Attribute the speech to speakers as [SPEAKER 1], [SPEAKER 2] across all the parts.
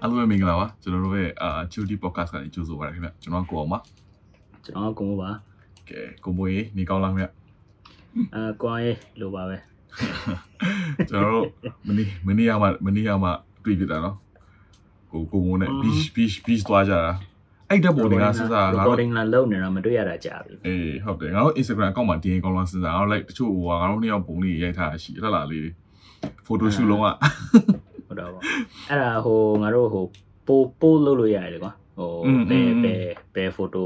[SPEAKER 1] အားလုံးပဲမင်္ဂလာပါကျွန်တော်တို့ရဲ့အာ Chuty podcast ကနေကြိုဆိုပါရခင်ဗျကျွန်တော်ကကိုအောင်ပါ
[SPEAKER 2] ကျွန်တော်ကကိုမိုးပါ
[SPEAKER 1] ကဲကိုမွေးနေကောင်းလားခင်ဗျ
[SPEAKER 2] အဲကိုအောင်ရေးလိုပါပဲ
[SPEAKER 1] ကျွန်တော်တို့မနေ့မနေ့ကမှမနေ့ကမှတွေ့ပြတာနော်ကိုကိုမိုးနဲ့ beach beach beach သွားကြတာအဲ့ဓာတ်ပုံတွေကစဉ်းစားငါတို့
[SPEAKER 2] recording လာလုပ်နေတာမတွေ့ရတာကြာပြီ
[SPEAKER 1] အေးဟုတ်တယ်ငါတို့ Instagram account မှာတင်ကောင်းလားစဉ်းစားငါတို့ like တချို့ဟိုငါတို့နှစ်ယောက်ပုံလေးရိုက်ထားတာရှိတယ်လားလေး photo shoot လုံးဝ
[SPEAKER 2] ဟုတ်တော့ပေါ့အဲ့ဒါဟိုငါတို့ဟိုပို့ပို့လုပ်လို့ရတယ်လေကွာဟိုဘယ်ဘယ်ဘယ် photo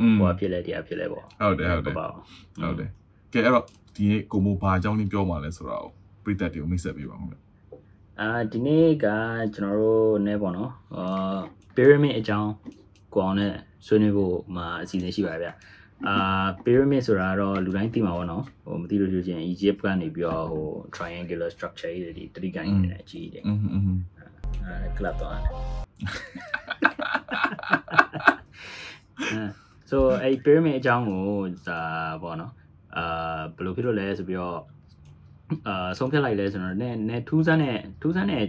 [SPEAKER 1] อืม
[SPEAKER 2] ဟိုဖြစ်လဲတရားဖြစ်လဲပေါ့
[SPEAKER 1] ဟုတ်တယ်ဟုတ်တယ်
[SPEAKER 2] ပါ
[SPEAKER 1] ဟုတ်တယ်ကဲအဲ့တော့ဒီနေ့ကိုမိုးဘာအကြောင်းလေးပြောမှလဲဆိုတော့ပြည်သက်တွေကိုမိတ်ဆက်ပေးပါဦးခင်ဗျ
[SPEAKER 2] အာဒီနေ့ကကျွန်တော်တို့နဲပေါ့နော်အာ pyramid အကြောင်းကိုအောင်နဲ့ဆွေးနွေးဖို့မှာအစီအစဉ်ရှိပါဗျ အာပီရမစ်ဆိုတာကတော့လူတိုင်းသိမှာပေါ့နော်ဟိုမသိလို့ဆိုရင် Egypt ကနေပြီးတော့ဟို triangular structure တွေဒီတတိကိုင်းနေတဲ့အကြီးတွေအဲ club တော့အဲ so အဲ pyramid အကြောင်းကိုဒါပေါ့နော်အာဘယ်လိုဖြစ်လို့လဲဆိုပြီးတော့အာဆုံးဖြတ်လိုက်လဲဆိုတော့ ਨੇ ਨੇ ထူးဆန်းတဲ့ထူးဆန်းတဲ့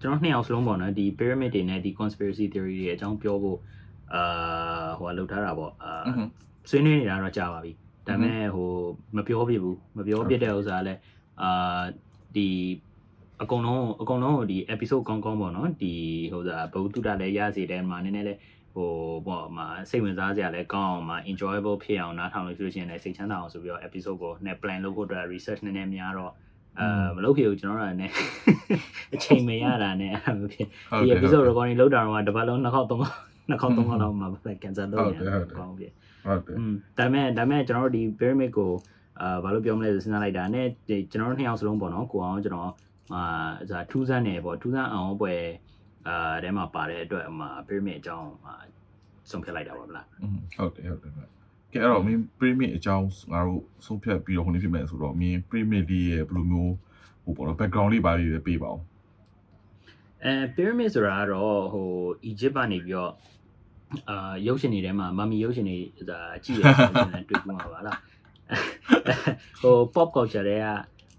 [SPEAKER 2] ကျွန်တော်နှစ်ယောက်စလုံးပေါ့နော်ဒီ pyramid တွေနဲ့ဒီ conspiracy theory တွေအကြောင်းပြောဖို့အာဟိုလောက်ထားတာပေါ့အာ ဆွေးနွေးနေတာတော့ကြာပါပြီဒါပေမဲ့ဟိုမပြောပြဘူးမပြောပြတဲ့ဥစ္စာလည်းအာဒီအကုန်လုံးအကုန်လုံးဒီ episode ကောင်းကောင်းပေါ့နော်ဒီဟိုစားဘုသူတလည်းရစေတယ်မှာနည်းနည်းလေးဟိုပေါ့မှာစိတ်ဝင်စားစရာလည်းကောင်းအောင်မှာ enjoyable ဖြစ်အောင်နားထောင်လို့ဆိုလို့ရှိရင်လည်းစိတ်ချမ်းသာအောင်ဆိုပြီးတော့ episode ကိုနဲ့ plan လုပ်ဖို့အတွက် research နည်းနည်းများတော့အဲမလုပ်ဖြစ်ဘူးကျွန်တော်တို့ကလည်းအချိန်မရတာနဲ့အဲ့လိုဖြစ်
[SPEAKER 1] ဟုတ်
[SPEAKER 2] ဒီ
[SPEAKER 1] တယ်
[SPEAKER 2] episode recording လုပ်တာတော့တစ်ပတ်လုံးနှစ်ခေါက်သုံးခေါက် နှစ်ခေါက်သုံးခေါက်လောက်မှပဲ
[SPEAKER 1] ကန်ဆယ်လုပ်နေတာ
[SPEAKER 2] ကောင်းပြီ
[SPEAKER 1] ဟုတ်တယ်
[SPEAKER 2] ဒါပေမဲ့ဒါပေမဲ့ကျွန်တော်တို့ဒီ pyramid ကိုအာဘာလို့ပြောမလဲစဉ်းစားလိုက်တာနဲ့ကျွန်တော်တို့နှစ်ယောက်စလုံးပေါ့နော်ကိုအောင်ကျွန်တော်အာဇာထူးဆန်းနေပေါ့ထူးဆန်းအောင်ပွဲအာတဲမှာပါတဲ့အတွက်မှာ pyramid အကြောင်းမှာဆုံးဖြတ်လိုက်တာပါမလား
[SPEAKER 1] ဟုတ်တယ်ဟုတ်တယ်ကဲအဲ့တော့မင်း pyramid အကြောင်းငါတို့ဆုံးဖြတ်ပြီးတော့ခုနေ့ဖြစ်မယ်ဆိုတော့မင်း pyramid ရဲ့ဘယ်လိုမျိုးဟိုပေါ့နော် background လေးပါပြီးပဲပေးပါအောင်
[SPEAKER 2] အဲ pyramid ဆိုတာကတော့ဟို Egypt ကနေပြီးတော့ အာရုပ်ရှင်တွေထဲမှာမမီရုပ်ရှင်တွေဇာကြည့်ရတယ်ဆိုရင်တွေ့ကူမှာပါလားဟို pop culture တွေက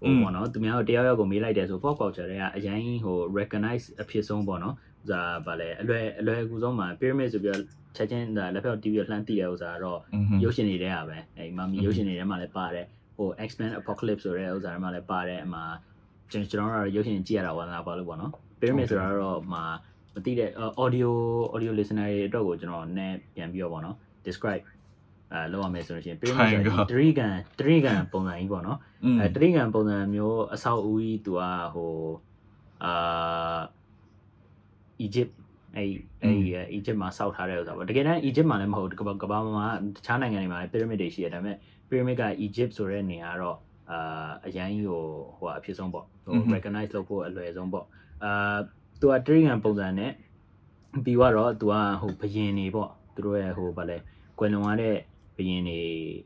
[SPEAKER 2] ဟိုပေါ့နော်သူများတို့တယောက်ယောက်ကိုမေးလိုက်တယ်ဆို pop culture တွေကအရင်ဟို recognize အဖြစ်ဆုံးပေါ့နော်ဇာဗာလဲအလွယ်အလွယ်အကူဆုံးမှာ pyramid ဆိုပြီးတော့ချက်ချင်းဒါလက်ဖက် TV လှမ်းသိတဲ့ဥစ္စာကတော့
[SPEAKER 1] อืม
[SPEAKER 2] ရုပ်ရှင်တွေထဲကပဲအဲမမီရုပ်ရှင်တွေထဲမှာလည်းပါတယ်ဟို X-Men Apocalypse ဆိုတဲ့ဥစ္စာတွေမှာလည်းပါတယ်အမှကျွန်ကျွန်တော်တို့ရုပ်ရှင်ကြည့်ရတာဝါသနာပါလို့ပေါ့နော် pyramid ဆိုတာတော့မှာ မသိတဲ့ audio audio listener တွေအတွက်ကိုကျွန်တော်နည်းပြန်ပြီးတော့ပေါ့နော် describe အဲလောက်ရမယ်ဆိုလို့ရှိရင် pyramid ဆိုတာတရိကန်တရိကန်ပုံစံကြီးပေါ့နော်
[SPEAKER 1] อืม
[SPEAKER 2] အဲတရိကန်ပုံစံမျိုးအဆောက်အဦကြီးသူကဟိုအာ Egypt အဲအဲ Egypt မှာစောက်ထားတဲ့ဥစ္စာပေါ့တကယ်တမ်း Egypt မှာလည်းမဟုတ်ကမ္ဘာကမ္ဘာမှာတခြားနိုင်ငံတွေမှာလည်း pyramid တွေရှိတယ်ဒါပေမဲ့ pyramid က Egypt ဆိုတဲ့နေရာတော့အာအရန်ကြီးဟိုဟိုအဖြစ်ဆုံးပေါ့ဟို recognize လုပ်ဖို့အလွယ်ဆုံးပေါ့အာ သူကတရိကန်ပုံစံနဲ့ပြီးတော့သူကဟိုဘယင်နေပေါ့သူတို့ရဲ့ဟိုဗာလဲကွယ်လွန်သွားတဲ့ဘယင်နေ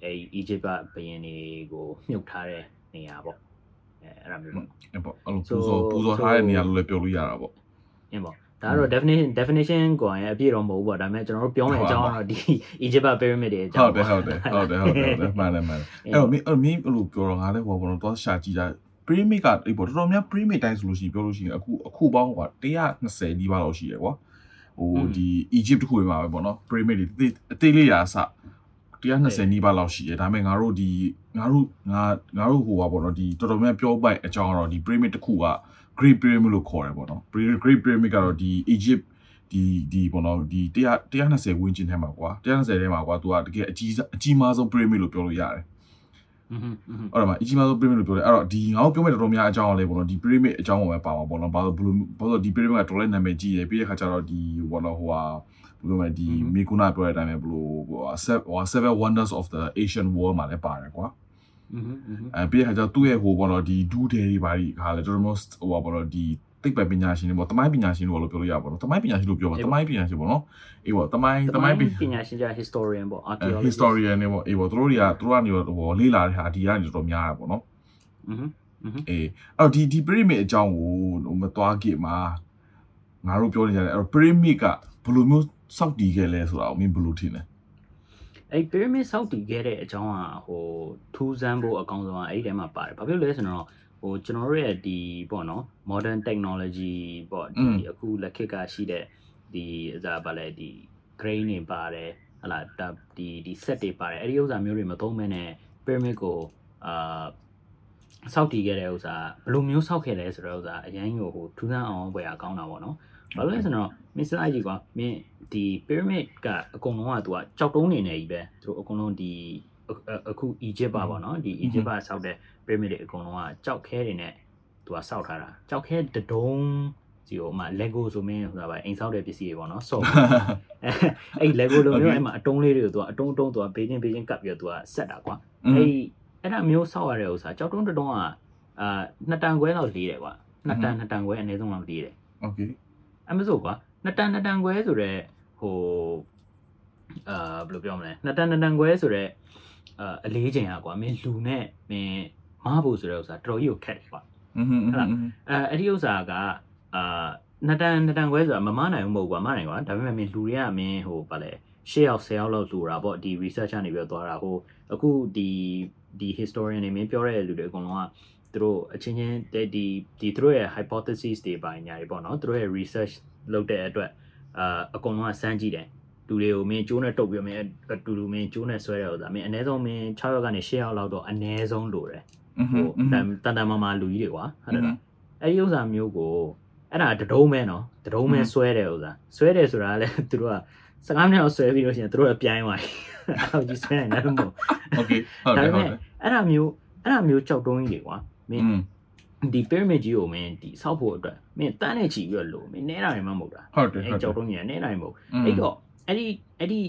[SPEAKER 2] အဲ Egypt ကဘယင်တွေကိုမြုပ်ထားတဲ့နေရာပေါ့အဲအဲ့ဒါမျိုးပေါ့
[SPEAKER 1] အဲ့ပေါ့အဲ့လိုပူဇော်ပူဇော်ထားတဲ့နေရာလို့လည်းပြောလို့ရတာပေါ့
[SPEAKER 2] အင်းပေါ့ဒါကတော့ definition definition ကိုရင်အပြည့်တော့မဟုတ်ဘူးပေါ့ဒါပေမဲ့ကျွန်တော်တို့ပြောမယ့်အကြောင်းကတော့ဒီ Egypt pyramid တွေအကြော
[SPEAKER 1] ဟု
[SPEAKER 2] င်း
[SPEAKER 1] တ်တယ်ဟုတ်တယ်ဟုတ်တယ်ဟုတ်တယ်ဟုတ်တယ်မှန်တယ်မှန်တယ်အဲ့တော့မင်းအဲ့မင်းအဲ့လိုပြောတော့ငါလည်းဟိုဘောတော့သွားရှာကြည့်တာ premium ကအေးပေါ့တော်တော်များ premium တိုင်းဆိုလို့ရှိရင်ပြောလို့ရှိရင်အခုအခုပေါင်းက120နီးပါးလောက်ရှိရယ်ကွာဟိုဒီ Egypt တခုမှာပဲပေါ့နော် pyramid တွေအသေးလေးရာအစ120နီးပါးလောက်ရှိတယ်ဒါပေမဲ့ငါတို့ဒီငါတို့ငါငါတို့ဟိုပါပေါ့နော်ဒီတော်တော်များပြောပိုက်အကြောင်းကတော့ဒီ pyramid တခုက great pyramid လို့ခေါ်တယ်ပေါ့နော် great pyramid ကတော့ဒီ Egypt ဒီဒီပေါ့နော်ဒီ100 120ဝန်းကျင်ထဲမှာကွာ120ထဲမှာကွာ तू ကတကယ်အကြီးအကြီးမားဆုံး pyramid လို့ပြောလို့ရတယ် အဲ့ဒါမှအကြီးမားဆုံး pyramid လို့ပြောတယ်အဲ့တော့ဒီငါတို့ပြောမဲ့တော်တော်များအကြောင်းအောင်လဲပေါ့နော်ဒီ pyramid အကြောင်းအောင်ပဲပါမှာပေါ့နော်ဘာလို့ဘလို့ဘာလို့ဒီ pyramid ကတော်လဲနာမည်ကြီးရယ်ပြီးတဲ့ခါကျတော့ဒီဘောနော်ဟိုဟာဘလို့မဲ့ဒီမီကုနာပြောတဲ့အတိုင်းပဲဘလို့ဟိုဟာ seven wonders of the asian world မှာလဲပါတယ်ကွာအဲပြီးတဲ့ခါကျတော့သူ့ရဲ့ဟိုဘောနော်ဒီ do day တွေဘာတွေခါလဲတော်တော်ဟိုဟာဘောနော်ဒီ သိပ္ပံပညာရှင်တွေပေါ့တမိုင်းပညာရှင်တွေလို့ပြောလို့ရပါတော့တမိုင်းပညာရှင်လို့ပြောပါတမိုင်းပညာရှင်ပေါ့နော်အေးပေါ့တမိုင်းတမိုင်းပ
[SPEAKER 2] ညာရှင်ကြာ historian ပေါ့ archaeologist
[SPEAKER 1] historian တွေပေါ့အေးပေါ့သူတို့တွေကသူတို့ကနေတော့ဟိုလေ့လာတဲ့ဟာဒီကနေတော့များတာပေါ့နော်
[SPEAKER 2] อือ
[SPEAKER 1] အေးအဲ့တော့ဒီဒီ pyramid အကြောင်းကိုဟိုမသွားခင်မှာငါတို့ပြောနေကြတယ်အဲ့တော့ pyramid ကဘယ်လိုမျိုးစောက်တည်ခဲ့လဲဆိုတာကိုမင်းဘယ်လိုထင်လဲ
[SPEAKER 2] အဲ့ pyramid စောက်တည်ခဲ့တဲ့အကြောင်းကဟိုထူးဆန်းဖို့အကောင်းဆုံးကအဲ့ဒီထဲမှာပါတယ်ဘာဖြစ်လို့လဲဆိုတော့ ဟိုကျွန်တော်တို့ရဲ့ဒီပေါ့နော် modern technology ပေါ့
[SPEAKER 1] อื
[SPEAKER 2] ဒီ
[SPEAKER 1] ม
[SPEAKER 2] အခုလက်ခေတ်ကရှိတဲ့ဒီအစားဗာလဲဒီ grain တွေပါတယ်ဟလာဒါဒီဒီ set တွေပါတယ်အဲ့ဒီဥစ္စာမျိုးတွေမသုံးမဲနဲ့ pyramid ကိုအာစောက်တည်ခဲ့တဲ့ဥစ္စာဘယ်လိုမျိုးစောက်ခဲ့လဲဆိုတော့ဥစ္စာအရင်ကိုဟိုထူးဆန်းအောင်ပွဲရကောင်းတာပေါ့နော်ဘာလို့လဲဆိုတော့မင်းစလိုက်ကြည့်ကွာမင်းဒီ pyramid ကအကုန်လုံးကသူကကြောက်တုံးနေနေကြီးပဲသူတို့အကုန်လုံးဒီ အခုအခု Egypt ပါပေါ့နော်ဒီ Egypt ကစောက်တဲ့ pyramid တွေအကုန်လုံးကကြောက်ခဲတွေနဲ့သူကစောက်ထားတာကြောက်ခဲတဒုံစီကိုအမှ Lego ဆိုမင်းဟိုပါအိမ်ဆောက်တဲ့ပစ္စည်းတွေပေါ့နော်စော့အဲ့ Lego လိုမျိုးအဲ့မှာအတုံးလေးတွေကိုသူကအတုံးတုံးသူကဘေးချင်းဘေးချင်းကပ်ပြီးတော့သူကဆက်တာကွာ အဲ့အဲ့ဒါမျိုးဆောက်ရတဲ့ဥစ္စာကြောက်တုံးတုံးကအာနှစ်တန်ခွဲလောက်လေးတယ်ကွာနှစ်တန်နှစ်တန်ခွဲအနည်းဆုံးလောက်လေးတယ်
[SPEAKER 1] โอเค
[SPEAKER 2] အမဆိုကွာနှစ်တန်နှစ်တန်ခွဲဆိုတော့ဟိုအာဘယ်လိုပြောမလဲနှစ်တန်နှစ်တန်ခွဲဆိုတော့ အအလေးချိန်อ่ะကွာမင်းလူနဲ့မင်းမားဖို့ဆိုတဲ့ဥစ္စာတော်တော်ကြီးကိုခက်တယ်ကွာ
[SPEAKER 1] ဟုတ်လား
[SPEAKER 2] အဲအဲ့ဒီဥစ္စာကအာနှစ်တန်နှစ်တန်ခွဲဆိုတာမမနိုင်ဘူးမဟုတ်ကွာမနိုင်ကွာဒါပေမဲ့မင်းလူတွေကမင်းဟိုဗာလဲရှေ့ရောက်ဆယ်ရောက်လောက်လူတာပေါ့ဒီ research ကနေပြီးတော့သွားတာဟိုအခုဒီဒီ historian တွေမင်းပြောတဲ့လူတွေအကုန်လုံးကသူတို့အချင်းချင်းဒီဒီသူတို့ရဲ့ hypothesis တွေပိုင်းညာတွေပေါ့နော်သူတို့ရဲ့ research လုပ်တဲ့အတွက်အာအကုန်လုံးကစမ်းကြည့်တယ် လူတွေကိုမင်းကျိုးနဲ့တုတ်ပြီးမင်းအတူတူမင်းကျိုးနဲ့ဆွဲတဲ့ဥစ္စာမင်းအနည်းဆုံးမင်း6ရောက်ကနေ10ရောက်လောက်တော့အနည်းဆုံးလိုတယ်
[SPEAKER 1] อืม
[SPEAKER 2] ဟို
[SPEAKER 1] อืม
[SPEAKER 2] တန်တန်တန်မာမာလူကြီးတွေကွာဟုတ်တယ်လားအဲ့ဒီဥစ္စာမျိုးကိုအဲ့ဒါတဒုံးမဲနော်တဒုံးမဲဆွဲတဲ့ဥစ္စာဆွဲတယ်ဆိုတာကလည်းသူတို့က15မိနစ်လောက်ဆွဲပြီးလို့ရှိရင်သူတို့ကပြိုင်းသွားပြီအဲ့လိုကြီးဆွဲနိုင်တယ်မဟုတ်
[SPEAKER 1] โอเคဟုတ်တယ်ဟုတ်တယ်
[SPEAKER 2] အဲ့ဒါမျိုးအဲ့ဒါမျိုးကြောက်တုံးကြီးတွေကွာမင်း
[SPEAKER 1] อืม
[SPEAKER 2] ဒီ pyramid ကြီးကိုမင်းဒီဆောက်ဖို့အတွက်မင်းတန်းနဲ့ချီပြီးတော့လို့မင်းနဲတာတွေမှမဟုတ်တာ
[SPEAKER 1] ဟုတ်တယ်ဟု
[SPEAKER 2] အဲ့
[SPEAKER 1] တ်တယ်
[SPEAKER 2] ကြောက်တုံးကြီးကနဲတာတွေမဟုတ်
[SPEAKER 1] อืม
[SPEAKER 2] အဲ့တော့ အဲ့ဒီအဲ့ဒီ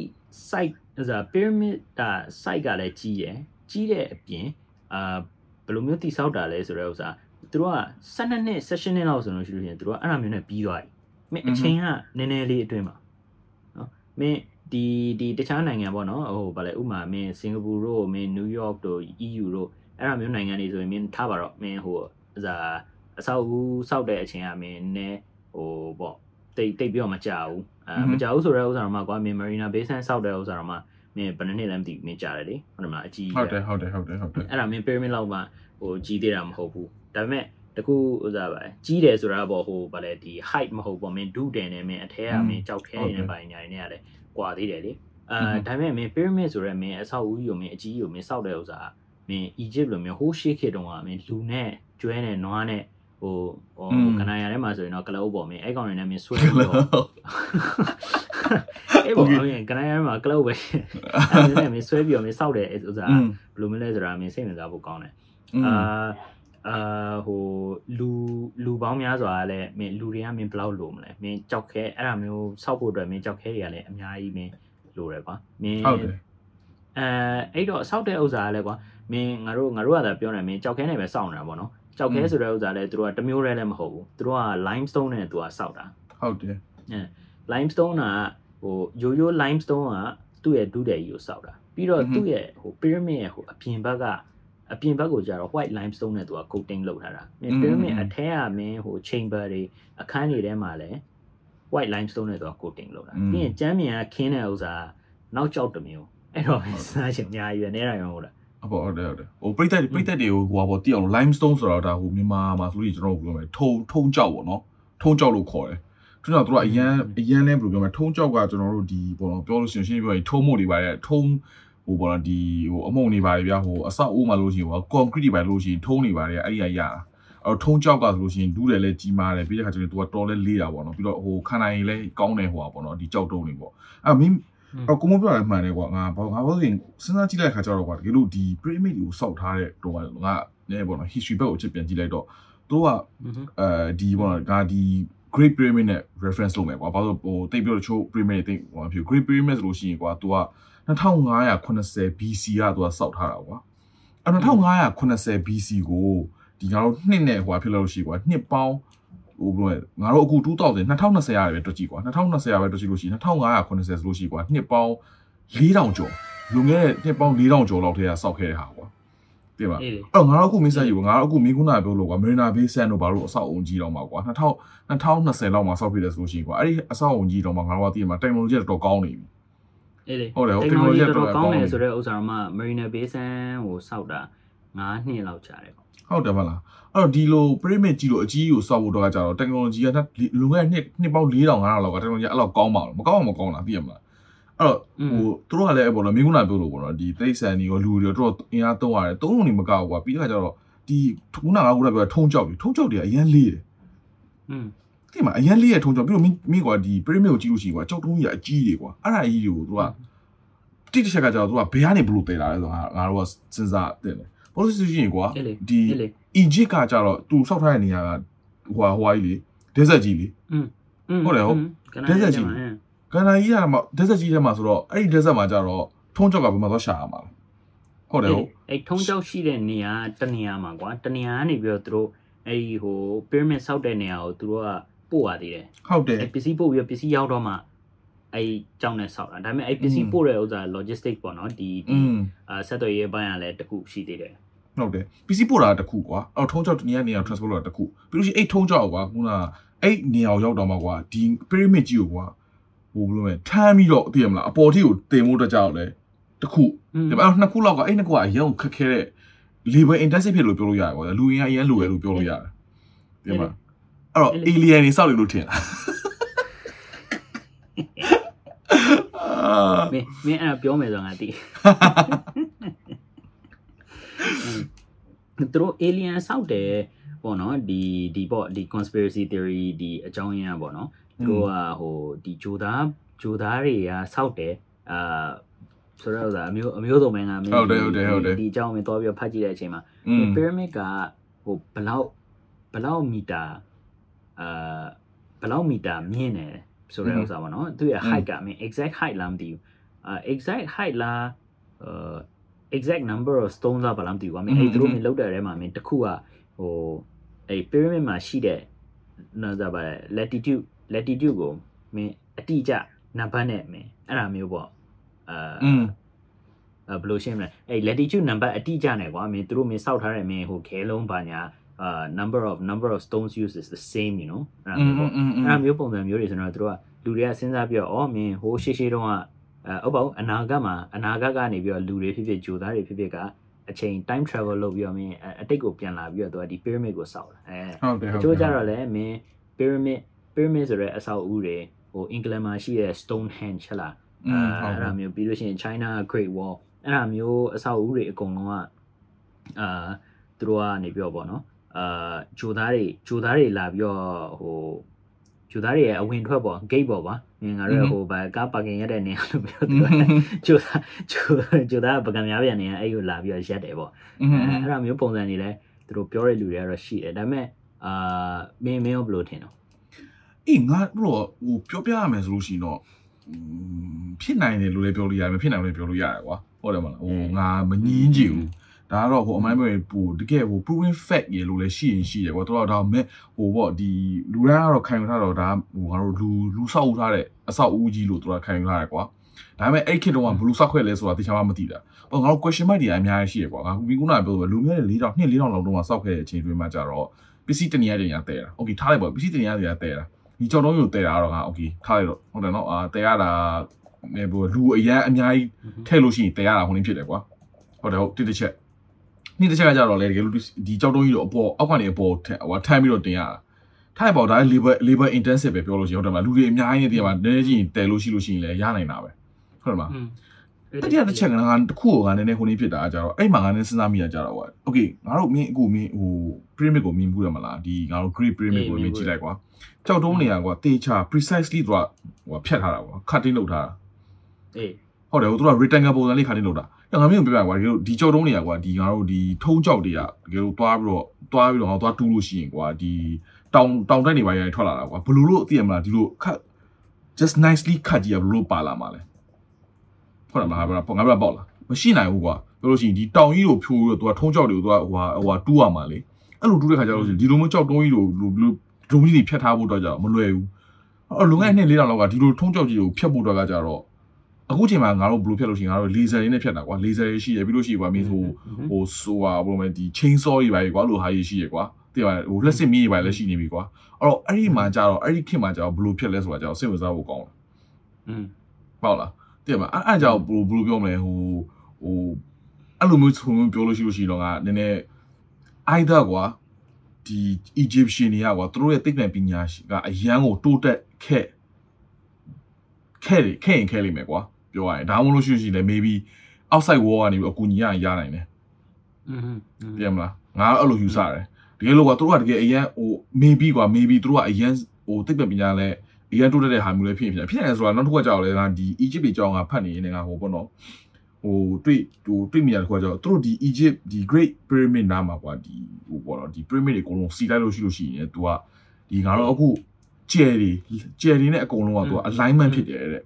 [SPEAKER 2] site ဥစား pyramid ဒါ site ကလည်းကြီးရယ်ကြီးတဲ့အပြင်အာဘယ်လိုမျိုးတိဆောက်တာလဲဆိုတော့ဥစားသူတို့က12နှစ်16နှစ်လောက်ဆိုလို့ရှိလို့ရှိရင်သူတို့ကအဲ့လိုမျိုးနဲ့ပြီးသွားပြီမင်းအချိန်ကနည်းနည်းလေးအတွင်းမှာနော်မင်းဒီဒီတခြားနိုင်ငံပေါ့နော်ဟိုဗာလဲဥမာမင်းစင်ကာပူတို့မင်းနယူးယောက်တို့ EU တို့အဲ့လိုမျိုးနိုင်ငံတွေဆိုရင်မင်းထားပါတော့မင်းဟိုဥစားအဆောက်အဦဆောက်တဲ့အချိန်ကမင်းနည်းဟိုပေါ့ တိတ်တိတ်ပြီးတော့မကြဘူးအဲမကြဘူးဆိုတော့ဥစားတော့မှကွာမင်း Marina Bay Sands ဆောက်တဲ့ဥစားတော့မှမင်းဘယ်နှစ်နှစ်လဲမသိဘူးမင်းကြားတယ်လေဟုတ်တယ်မလားအကြီး
[SPEAKER 1] ဟုတ်တယ်ဟုတ်တယ်ဟုတ်တယ်ဟုတ်တယ်
[SPEAKER 2] အဲ့ဒါမင်း pyramid လောက်မှဟိုကြီးသေးတာမဟုတ်ဘူးဒါပေမဲ့တခုဥစားပါကြီးတယ်ဆိုတာပေါ့ဟိုဗာလဲဒီ height မဟုတ်ပေါ့မင်းဒုတယ်နဲ့မင်းအထဲကမင်းကြောက်ခဲနေပိုင်ညာနေရတယ်ကွာသေးတယ်လေအာဒါပေမဲ့မင်း pyramid ဆိုရဲမင်းအဆောက်အဦကြီးကိုမင်းအကြီးကြီးကိုမင်းစောက်တဲ့ဥစားမင်း Egypt လိုမျိုးဟိုးရှေ့ခေတ်တုန်းကမင်းလူနဲ့ကျွဲနဲ့နွားနဲ့ ဟိုဟိုကနာရထဲမှာဆိုရင်တော့ကလပ်ပေါ်မင်းအဲ့ကောင်တွေနဲ့မင်းဆွဲပြီးတော့အဲ့ပေါ်မင်းကနာရထဲမှာကလပ်ပဲအဲ့ဒါနဲ့မင်းဆွဲပြီးတော့မင်းစောက်တယ်ဥစားဘယ်လိုမလဲဆိုတာမင်းစိတ်ဝင်စားဖို့ကောင်းတယ်အာအာဟိုလူလူပေါင်းများစွာကလည်းမင်းလူတွေကမင်းဘယ်လောက်လိုမလဲမင်းကြောက်ခဲအဲ့ဒါမျိုးစောက်ဖို့အတွက်မင်းကြောက်ခဲတွေကလည်းအများကြီးမင်းလိုတယ်ကွာမင်း
[SPEAKER 1] ဟုတ်တယ်
[SPEAKER 2] အဲအဲ့တော့စောက်တဲ့ဥစ္စာကလည်းကွာမင်းငါတို့ငါတို့ကသာပြောနေမင်းကြောက်ခဲနေပဲစောင့်နေတာပေါ့နော် ကြောက်ခဲဆိုတဲ့ဥစ္စာလည်းသူတို့ကတစ်မျိုးတည်းလည်းမဟုတ်ဘူးသူတို့က limestone နဲ့သူကစောက်တာ
[SPEAKER 1] ဟုတ်တယ်
[SPEAKER 2] limestone ကဟိုရိုးရိုး limestone ကသူ့ရဲ့ဒုတယ်ကြီးကိုစောက်တာပြီးတော့သူ့ရဲ့ဟို pyramid ရဲ့ဟိုအပြင်ဘက်ကအပြင်ဘက်ကိုကျတော့ white limestone နဲ့သူက coating လုပ်ထားတာမင်း pyramid အထက်ကမင်းဟို chamber တွေအခန်းတွေထဲမှာလည်း white limestone နဲ့သူက coating လုပ်တာပြီးရင်ကျမ်းမြန်ကခင်းတဲ့ဥစ္စာနောက်ကျောက်တစ်မျိုးအဲ့တော့စားချင်အများကြီးပဲနဲတာရောဟုတ်လား
[SPEAKER 1] အပေါ်ဟုတ်တယ်ဟုတ်တယ်ဟိုပိတ်သက်ပိတ်သက်တွေကိုဟိုဟာပေါ်တိအောင် limestone ဆိုတော့ဒါဟိုမြန်မာမှာဆိုလို့ကျွန်တော်တို့ပြောမယ်ထုံထုံကြောက်ပေါ့နော်ထုံကြောက်လို့ခေါ်တယ်သူတို့ကသူတို့ကအရန်အရန်လဲဘယ်လိုပြောမလဲထုံကြောက်ကကျွန်တော်တို့ဒီပေါ့နော်ပြောလို့ရှိရင်ရှင်းပြောရင်ထုံမို့တွေပါတဲ့ထုံဟိုပေါ့နော်ဒီဟိုအမုံတွေပါတယ်ဗျာဟိုအဆောက်အဦမှာလို့ရှိရင်ဟို concrete တွေပါလို့ရှိရင်ထုံတွေပါတယ်အဲ့ဒီကရတာအဲ့တော့ထုံကြောက်ကဆိုလို့ရှိရင်ဒူးတယ်လဲကြီးမားတယ်ပြီးတဲ့ခါကျရင်သူကတော်လဲလေးတာပေါ့နော်ပြီးတော့ဟိုခန္ဓာရည်လဲကောင်းတယ်ဟိုပါပေါ့နော်ဒီကြောက်တုံးတွေပေါ့အဲ့မင်း အော်ကိုမပြောရမှန်တယ်ကွာငါဘာငါဘာလို့ရင်စဉ်းစားကြည့်လိုက်ခါကျတော့ကွာတကယ်လို့ဒီ pyramid ကိုစောက်ထားတဲ့တော့ငါနည်းပေါ့နော် history ဘက်ကိုအချက်ပြန်ကြည့်လိုက်တော့သူကအဲဒီပေါ့နော်ဒါဒီ Great Pyramid နဲ့ reference လုပ်မယ်ကွာဘာလို့ဟိုတိတ်ပြောတချို့ pyramid တိတ်ဟိုဖြစ် Great Pyramid ဆိုလို့ရှိရင်ကွာသူက2580 BC ကသူကစောက်ထားတာကွာအဲ2580 BC ကိုဒီငါတို့နှစ်နဲ့ဟိုဖြစ်လို့ရှိကွာနှစ်ပေါင်း ဟိုဘယ်လိုလဲငါတို့အခု2000 2020ရတယ်ပဲတွက်ကြည့်ကွာ2020ရပဲတွက်ကြည့်လို့ရှိရင်2580ဆိုလို့ရှိကွာနှစ်ပေါင်း4000ကျော်လွန်ခဲ့တဲ့နှစ်ပေါင်း4000ကျော်လောက်ထဲကစောက်ခဲ့တဲ့ဟာကွာတင်ပါ
[SPEAKER 2] အေးလေ
[SPEAKER 1] အဲ့တော့ငါတို့အခုမင်းဆက်ယူငါတို့အခုမင်းခုနကပြောလို့ကွာမရီနာဘေးဆန်တို့ဘာလို့အဆောက်အုံကြီးတော့မှာကွာ2000 2020လောက်မှာစောက်ပြတယ်ဆိုလို့ရှိရင်ကွာအဲ့ဒီအဆောက်အုံကြီးတော့မှာငါတို့ကသိရမှာ technology ကတော်တော်ကောင်းနေပြီ
[SPEAKER 2] အေးလေ
[SPEAKER 1] ဟုတ်တယ်ဟုတ်
[SPEAKER 2] technology
[SPEAKER 1] technology
[SPEAKER 2] တော်တော်ကောင်းတယ်
[SPEAKER 1] တော်တော်ကောင်းတယ်
[SPEAKER 2] ဆိုတော့ဥစ္စာတော့မှ Marina Bay Sands ကိုစောက်တာ9နှစ်လောက်ကြာတယ်ပေါ့
[SPEAKER 1] ဟုတ်တယ်မလားအဲ့အဲ့တော့ဒီလို pyramid ကြီးလို့အကြီးကိုစောက်ဖို့တော့ကကြတော့ technology ကလူငယ်နှစ်နှစ်ပေါင်း4000 5000လောက်က technology အဲ့လောက်ကောင်းပါလို့မကောင်းမှမကောင်းတာသိရမလားအဲ့တော့ဟိုသူတို့ကလည်းပေါ့နော်မင်းကနာပြောလို့ပေါ့နော်ဒီတိရစ္ဆာန်တွေရောလူတွေရောတို့အင်အားသုံးရတယ်သုံးလုံးနေမကောက်ဘူးကွာပြီးတော့ကျတော့ဒီခုနကခုနပြောထုံးကြောက်တွေထုံးကြောက်တွေကအရင်လေးတယ်
[SPEAKER 2] อืม
[SPEAKER 1] ဒီမှာအရင်လေးရထုံးကြောက်ပြီးတော့မင်းမင်းကွာဒီ pyramid ကိုကြည့်လို့ရှိရင်ကွာကြောက်တုံးကြီးကအကြီးတွေကွာအဲ့ဒါကြီးတွေကိုသူကတိတစ်ချက်ကကျတော့သူကဘယ်ကနေဘလို့တည်လာလဲဆိုတော့ငါတို့ကစဉ်းစားတယ်လေ ဘောလုံးဆိုရှင်ကွာဒီ
[SPEAKER 2] အီဂျ
[SPEAKER 1] စ်ကကြတော့သူစောက်ထားတဲ့နေရာကဟိုဟာဟိုဟာကြီးလေဒက်ဆက်ကြီးလေ
[SPEAKER 2] อืม
[SPEAKER 1] ဟုတ်တယ်ဟုတ်ဒက်ဆက်ကြီးကန်နာကြီးကမှဒက်ဆက်ကြီးထဲမှာဆိုတော့အဲ့ဒီဒက်ဆက်မှာကြတော့ထုံးကြောက်ကဘယ်မှာသွားရှာရမှာလဲဟုတ်တယ်ဟုတ်
[SPEAKER 2] အဲ့ထုံးကြောက်ရှိတဲ့နေရာတနေရာမှာကွာတနေရာကနေပြီးတော့သူတို့အဲ့ဒီဟို pyramid ဆောက်တဲ့နေရာကိုသူတို့ကပို့ရသေးတယ်
[SPEAKER 1] ဟုတ်တယ်
[SPEAKER 2] ပစ္စည်းပို့ပြီးပစ္စည်းရောက်တော့မှအဲ့ကြောင်းနဲ့ဆောက်တာဒါပေမဲ့အဲ့ပစ္စည်းပို့တဲ့ဥစ္စာ logistic ပေါ့နော်ဒီဒီအဲဆက်သွယ်ရေးဘိုင်းကလည်းတခုရှိသေးတယ်
[SPEAKER 1] ဟုတ်တယ် PC ပို့တာတစ်ခုကွာအော်ထုံးကြောက်တနေရာနေရာ transport လုပ်တာတစ်ခုပြီးလို့ရှိရင်အဲ့ထုံးကြောက်ကွာခုနကအဲ့နေရာကိုရောက်တော့မှကွာဒီ pyramid ကြီးကိုကွာဟိုဘယ်လိုလဲထမ်းပြီးတော့သိရမလားအပေါ်ထိကိုတင်ဖို့တက်ကြတော့လေတစ်ခု
[SPEAKER 2] อืม
[SPEAKER 1] ဒါပေမဲ့နှစ်ခုလောက်ကအဲ့နှစ်ခုကအရင်ခက်ခဲတဲ့ labor intensive ဖြစ်လို့ပြောလို့ရတယ်ကွာလူရင်းကအရင်လိုရလို့ပြောလို့ရတယ်ဒီမှာအဲ့တော့ alien တွေစောက်နေလို့ထင်လားအာ
[SPEAKER 2] မင်းမင်းအဲ့ဒါပြောမယ်ဆိုတော့ငါသိ သူတို့ alien ဆောက်တယ်ပေါ့နော်ဒီဒီပေါ့ဒီ conspiracy theory ဒီအကြောင်းရင်းอ่ะပေါ့နော်သူတို့ကဟိုဒီဂျိုသားဂျိုသားတွေကဆောက်တယ်အာဆိုတော့ဒါအမျိုးအမျိုးစုံမင်းကမင်း
[SPEAKER 1] ဟုတ်တယ်ဟုတ်တယ်ဟုတ်တယ်
[SPEAKER 2] ဒီအကြောင်းမင်းသွားပြီးဖတ်ကြည့်တဲ့အချိန်မှာ pyramid ကဟိုဘလောက်ဘလောက်မီတာအာဘလောက်မီတာမြင့်တယ်ဆိုတဲ့ဥစ္စာပေါ့နော်သူရဲ့ height ကမင်း exact height လားမသိဘူးအာ exact height လားအာ exact number of stones လာပါလားမသိဘူး။အမေအဲ့သူတို့မင်းလောက်တဲ့ထဲမှာမင်းတစ်ခုကဟိုအဲ့ pyramid မှာရှိတဲ့နော်ဒါပါ latitude latitude ကိုမင်းအတိအကျနံပါတ်နဲ့မင်းအဲ့ဒါမျိုးပေါ့အာဘယ်လိုရှင်းမလဲအဲ့ latitude number အတိအကျနဲ့ကွာမင်းသူတို့မင်းစောက်ထားတဲ့မင်းဟိုခဲလုံးပါညာအာ number of number of stones used is the same you know အဲ့ဒါမျိုးပုံစံမျိုးတွေဆိုတော့သူတို့ကလူတွေကစဉ်းစားပြီးတော့အော်မင်းဟိုရှေ့ရှေ့တုန်းက ဟုတ်ပါဘူးအနာဂတ်မှာအနာဂတ်ကနေပြီးတော့လူတွေဖြစ်ဖြစ်ဂျိုသားတွေဖြစ်ဖြစ်ကအချိန် time travel လုပ်ပြီးတော့မင်းအအတိတ်ကိုပြန်လာပြီးတော့သူကဒီ pyramid ကိုစောက်တာအဲ
[SPEAKER 1] ဟုတ်တယ်
[SPEAKER 2] အ
[SPEAKER 1] ဟုတ်
[SPEAKER 2] ချို့
[SPEAKER 1] တယ်
[SPEAKER 2] ကြတော့လည်းမင်း pyramid pyramid ဆိုတဲ့အဆောက်အဦတွေဟိုအင်္ဂလန်မှာရှိတဲ့ Stonehenge ဟဲ့လား
[SPEAKER 1] อืมဟုတ်
[SPEAKER 2] အဲ့
[SPEAKER 1] တယ်
[SPEAKER 2] ဒါမျိုးပြီးလို့ရှိရင် China Great Wall အဲ့ဒါမျိုးအဆောက်အဦတွေအကုန်လုံးကအာသူတို့ကနေပြောပေါ့နော်အာဂျိုသားတွေဂျိုသားတွေလာပြီးတော့ဟို ဂျူသားတွေရဲ့အဝင်ထွက်ပေါ် gate ပေါ်ပါငင်ငါတို့ဟိုဘာကားပါကင်ရတဲ့နေရာလို့ပြောသူကဂျူသားဂျူဂျူသားပကံများပြန်နေရအဲ့ကိုလာပြီးတော့ရက်တယ်ပေါ့အဲ့ဒါမျိုးပုံစံတွေလဲသူတို့ပြောတဲ့လူတွေကတော့ရှိတယ်ဒါပေမဲ့အာမင်းမင်းရောဘယ်လိုထင်တော့
[SPEAKER 1] အေးငါတို့ဟိုပြောပြရမယ်ဆိုလို့ရှိရင်တော့ဖြစ်နိုင်တယ်လို့လည်းပြောလို့ရတယ်မဖြစ်နိုင်လို့လည်းပြောလို့ရတယ်ကွာဟုတ်တယ်မလားဟိုငါမငင်းကြည့်ဘူး ဒါကတော့ဟိုအမိုင်းပဲပို့တကယ်ဟို proven fact ရေလို့လည်းရှိရင်ရှိတယ်ကွာတို့တော့ဒါမဲ့ဟိုပေါ့ဒီလူရန်ကတော့ခံယူထားတော့ဒါဟိုငါတို့လူလူဆောက်ဦးထားတဲ့အဆောက်အဦကြီးလို့တို့ကခံယူထားတယ်ကွာဒါပေမဲ့အဲ့ခေတ်တုန်းကဘလူးဆောက်ခွဲလဲဆိုတာတခြားမှမသိတာ။ဟောငါတို့ question mark တွေအများကြီးရှိရကွာ။ငါမိကုနာပြောလို့လူမျိုးတွေ၄တောင်၊၂၄တောင်လောက်တုန်းကဆောက်ခဲ့တဲ့အချိန်တွေမှာကြတော့ပစ္စည်းတနည်းတနည်းတဲတာ။ Okay ထားလိုက်ပါပစ္စည်းတနည်းတနည်းတဲတာ။ဒီကြော်တုံးကိုတဲတာတော့ငါ Okay ထားလိုက်တော့ဟုတ်တယ်နော်။အာတဲရတာဟိုလူအရန်အများကြီးထည့်လို့ရှိရင်တဲရတာဟိုနေဖြစ်တယ်ကွာ။ဟုတ်တယ်ဟုတ်တစ်တစ်ချက်။ နှင်းတစ်ချက်ကကြတော့လေတကယ်လို့ဒီကြောက်တုံးကြီးတော့အပေါ်အောက်ကနေအပေါ်ထဟိုထမ်းပြီးတော့တင်ရတာထိုင်ပေါ့ဒါလည်း labor labor intensive ပဲပြောလို့ရှိရင်ဟုတ်တယ်မလားလူတွေအများကြီးနေတရားမှာနည်းနည်းချင်းတယ်လို့ရှိလို့ရှိရင်လည်းရနိုင်တာပဲဟုတ်တယ်မလားအဲ့ဒီတစ်ချက်ကငါတခုကနည်းနည်းဟိုနေ့ဖြစ်တာကြတော့အဲ့မှာငါနည်းစဉ်းစားမိတာကြတော့ဟုတ် Okay ငါတို့မင်းအခုမင်းဟို pyramid ကိုမြင်မှုရမလားဒီငါတို့ great pyramid ကိုမြင်ကြည့်လိုက်ကွာကြောက်တုံးနေရကွာတေချာ precisely သူကဟိုဖြတ်ထားတာကွာ cutting လုပ်ထားတာ
[SPEAKER 2] အေး
[SPEAKER 1] ဟုတ်တယ်ဟိုသူက rectangle ပုံစံလေး cutting လုပ်တာ ငါမင်းကိုပြောပြကွာဒီလိုဒီကြောက်တုံးနေရကွာဒီငါတို့ဒီထုံးကြောက်တွေကတကယ်လို့သွားပြီးတော့သွားပြီးတော့ငါသွားတူးလို့ရှိရင်ကွာဒီတောင်တောင်တိုက်နေပါရထွက်လာတာကွာဘယ်လိုလို့သိရမလားဒီလို cut just nicely cut ကြီးကဘယ်လိုပါလာမှာလဲဟုတ်တယ်မလားငါပြောငါပြောပေါ့လားမရှိနိုင်ဘူးကွာပြောလို့ရှိရင်ဒီတောင်ကြီးကိုဖြိုးပြီးတော့သူကထုံးကြောက်တွေကိုသူကဟိုဟာဟိုဟာတူးရမှာလေအဲ့လိုတူးတဲ့ခါကျတော့ဒီလိုမျိုးကြောက်တုံးကြီးကိုလိုလိုဒုံကြီးတွေဖြတ်ထားဖို့တော့ကြတော့မလွယ်ဘူးအဲ့လုံငယ်နှစ်လေးတောင်လောက်ကဒီလိုထုံးကြောက်ကြီးကိုဖြတ်ဖို့တော့ကကြတော့ အခုချိန်မှာငါတို့ဘယ်လိုဖြတ်လို့ရှိရင်ငါတို့လေဆာတွေနဲ့ဖြတ်တာကွာလေဆာတွေရှိရပြီးလို့ရှိရင်ကွာမင်းဟိုဟိုဆိုဟာဘယ်လိုလဲဒီ chain saw တွေပါကွာလို့ဟာကြီးရှိရကွာတဲ့ပါဟိုလက်စစ်မီးတွေပါလည်းရှိနေပြီကွာအဲ့တော့အဲ့ဒီမှာကြတော့အဲ့ဒီခေတ်မှာကြတော့ဘယ်လိုဖြတ်လဲဆိုတာကြတော့စိတ်ဝင်စားဖို့ကောင်းတယ်
[SPEAKER 2] อืม
[SPEAKER 1] ဟုတ်လားတည်မလားအဲ့အဲ့ကြောင့်ဘယ်လိုဘယ်လိုပြောမလဲဟိုဟိုအဲ့လိုမျိုးဆိုမျိုးပြောလို့ရှိလို့ရှိတော့ကနည်းနည်း either ကွာဒီ Egyptian တွေကကွာသူတို့ရဲ့သိပ္ပံပညာရှိကအရန်ကိုတိုးတက်ခဲ့ခဲ့တယ်ခဲ့ရင်ခဲ့လိမ့်မယ်ကွာ ပြောရရင်ဒါမှမဟုတ်လို့ရှိရင်လည်း maybe outside world ကနေပြီးအကူညီရရင်ရနိုင်တယ်
[SPEAKER 2] อืม
[SPEAKER 1] တည်မလားငါအဲ့လိုယူဆတယ်တကယ်လို့ကွာသူတို့ကတကယ်အရန်ဟို maybe ကွာ maybe သူတို့ကအရန်ဟိုသိပ္ပံပညာလည်းအရန်တိုးတက်တဲ့ဟာမျိုးလည်းဖြစ်ဖြစ်ဖြစ်နေဆိုတာနောက်တစ်ခုကကြောက်လဲငါဒီ Egypt တွေကြောင်းကဖတ်နေနေငါဟိုပေါ့နော်ဟိုတွေ့ဟိုတွေ့မိရတဲ့ခွာကြောက်သူတို့ဒီ Egypt ဒီ Great Pyramid နားမှာကွာဒီဟိုပေါ့နော်ဒီ pyramid တွေအကုန်လုံးစီလိုက်လို့ရှိလို့ရှိရင် तू ကဒီငါတော့အခုကျယ်တွေကျယ်တွေနဲ့အကုန်လုံးက तू က alignment ဖြစ်တယ်တဲ့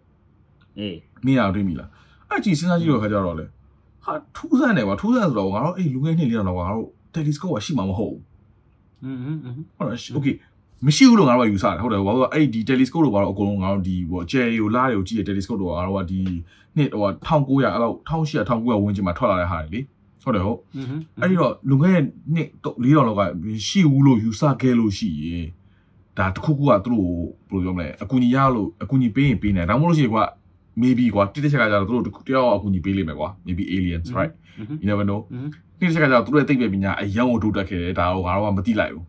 [SPEAKER 2] အေး
[SPEAKER 1] မင်းရတွေ့မိလားအဲ့ကြည့်စဉ်းစားကြည့်တော့ခါကြတော့လေဟာထူးဆန်းတယ်ကွာထူးဆန်းဆိုတော့ငါတို့အဲ့လူငယ်နှစ်လေးတော့ငါတို့ telescope ကရှိမှာမဟုတ်ဘူး
[SPEAKER 2] อืมอืมอืม
[SPEAKER 1] ဟုတ်လား okay မရှိဘူးလို့ငါတို့ကယူဆတယ်ဟုတ်တယ်ဘာလို့လဲအဲ့ဒီ telescope တို့ဘာလို့အကုန်လုံးငါတို့ဒီဟိုကျယ်ရီကိုလားတွေကိုကြည့်ရ telescope တို့ကငါတို့ကဒီနှစ်ဟို1900အဲ့လောက်1800 1900ဝန်းကျင်မှာထွက်လာတဲ့ဟာတွေလေဟုတ်တယ်ဟုတ်
[SPEAKER 2] อืม
[SPEAKER 1] အဲ့ဒီတော့လူငယ်နှစ်၄တောင်လောက်ကရှိဘူးလို့ယူဆခဲ့လို့ရှိရင်ဒါတခုခုကသူတို့ဘယ်လိုပြောမလဲအကူညီရလို့အကူညီပေးရင်ပေးနေဒါမှမဟုတ်လို့ရှိရင်ကွာ maybe ကွာတိတိကျကျကျတော့သူတို့တယောက်အကူညီပေးလိမ့်မယ်ကွာ maybe aliens right you never know တိတိကျကျကျတော့သူတို့ရဲ့သိပ္ပံပညာအရင်ကိုတိုးတက်ခဲ့တယ်ဒါတော့ငါတို့ကမသိလိုက်ဘူး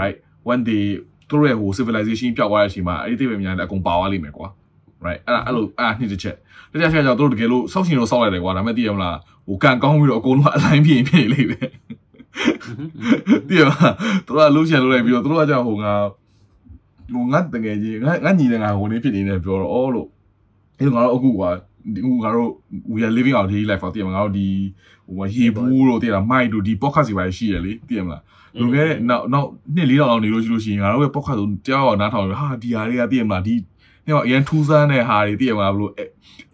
[SPEAKER 1] right when they သူတို့ရဲ့ဟို civilization ပျောက်သွားတဲ့အချိန်မှာအဲ့ဒီသိပ္ပံပညာတွေအကုန်ပါသွားလိမ့်မယ်ကွာ right အဲ့ဒါအဲ့လိုအဲ့နှစ်တစ်ချက်တစ်ချက်ချက်ကျတော့တို့တကယ်လို့စောက်ရှင်တော့စောက်လိုက်တယ်ကွာဒါပေမဲ့သိရမလားဟိုကန်ကောင်းပြီးတော့အကုန်လုံးအလိုင်းပြင်ပြင်လေးပဲသိရမလားတို့ကလှုပ်ရှင်လှုပ်လိုက်ပြီးတော့တို့ကကြောင့်ဟိုငါဟိုငါတကယ်ကြီးငါငါညီတယ်ငါဟိုနေဖြစ်နေတယ်ပြောတော့အော်လို့ အဲ့လိုငါတို့အခုကွာဒီဟိုငါတို့ we are living our daily life ပေါ့သိရမလားငါတို့ဒီဟိုဟေဘူးလို့သိရလားမိုက်တို့ဒီ podcast တွေပါရှိရလေသိရမလားလူငယ်နောက်နောက်နှစ်လေးတောင်လောက်နေလို့ရှိလို့ရှိရင်ငါတို့ရဲ့ပေါက်ခတ်ဆိုတရားအောင်နားထောင်ပြီးဟာဒီဟာတွေကသိရမလားဒီနေတော့အရင်ထူးဆန်းတဲ့ဟာတွေသိရမလားဘလို့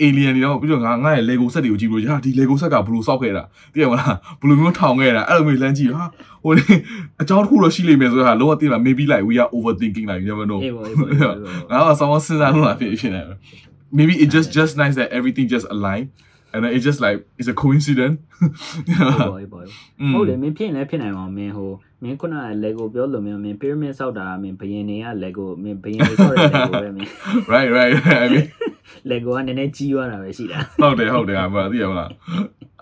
[SPEAKER 1] အေလီယန်တွေတော့ပြီးတော့ငါငါရဲ့ Lego set တွေကိုကြည့်လို့ဟာဒီ Lego set ကဘလို့စောက်ခဲ့တာသိရမလားဘလို့မျိုးထောင်ခဲ့တာအဲ့လိုမျိုးလမ်းကြည့်ဟာဟိုအကြောင်းတစ်ခုတော့ရှိလိမ့်မယ်ဆိုတော့ဟာလုံးဝသိလား maybe like we are overthinking like you never know
[SPEAKER 2] အေးပေါ့အေးပေါ့အေးပေါ့
[SPEAKER 1] ငါကဆောင်းစဉ်းစားလို့လာဖြစ်ဖြစ်နေ maybe it just just nice that everything just align and then it just like it's a coincidence
[SPEAKER 2] အေးပေါ့ဟုတ်လေမင်းဖြစ်ရင်လည်းဖြစ်နိုင်ပါမင်းဟိုမင်းခုနက Lego ပြောလို့မင်းမင်း pyramid ဆောက်တာမင်းဘယင်တွေက Lego မင်းဘယင်တွေဆောက်တဲ့ Lego ပဲမင်း
[SPEAKER 1] right right I mean
[SPEAKER 2] Lego ကနည်းနည်းကြီးသွားတာပဲရှိတာ
[SPEAKER 1] ဟုတ်တယ်ဟုတ်တယ်အမသိရမလား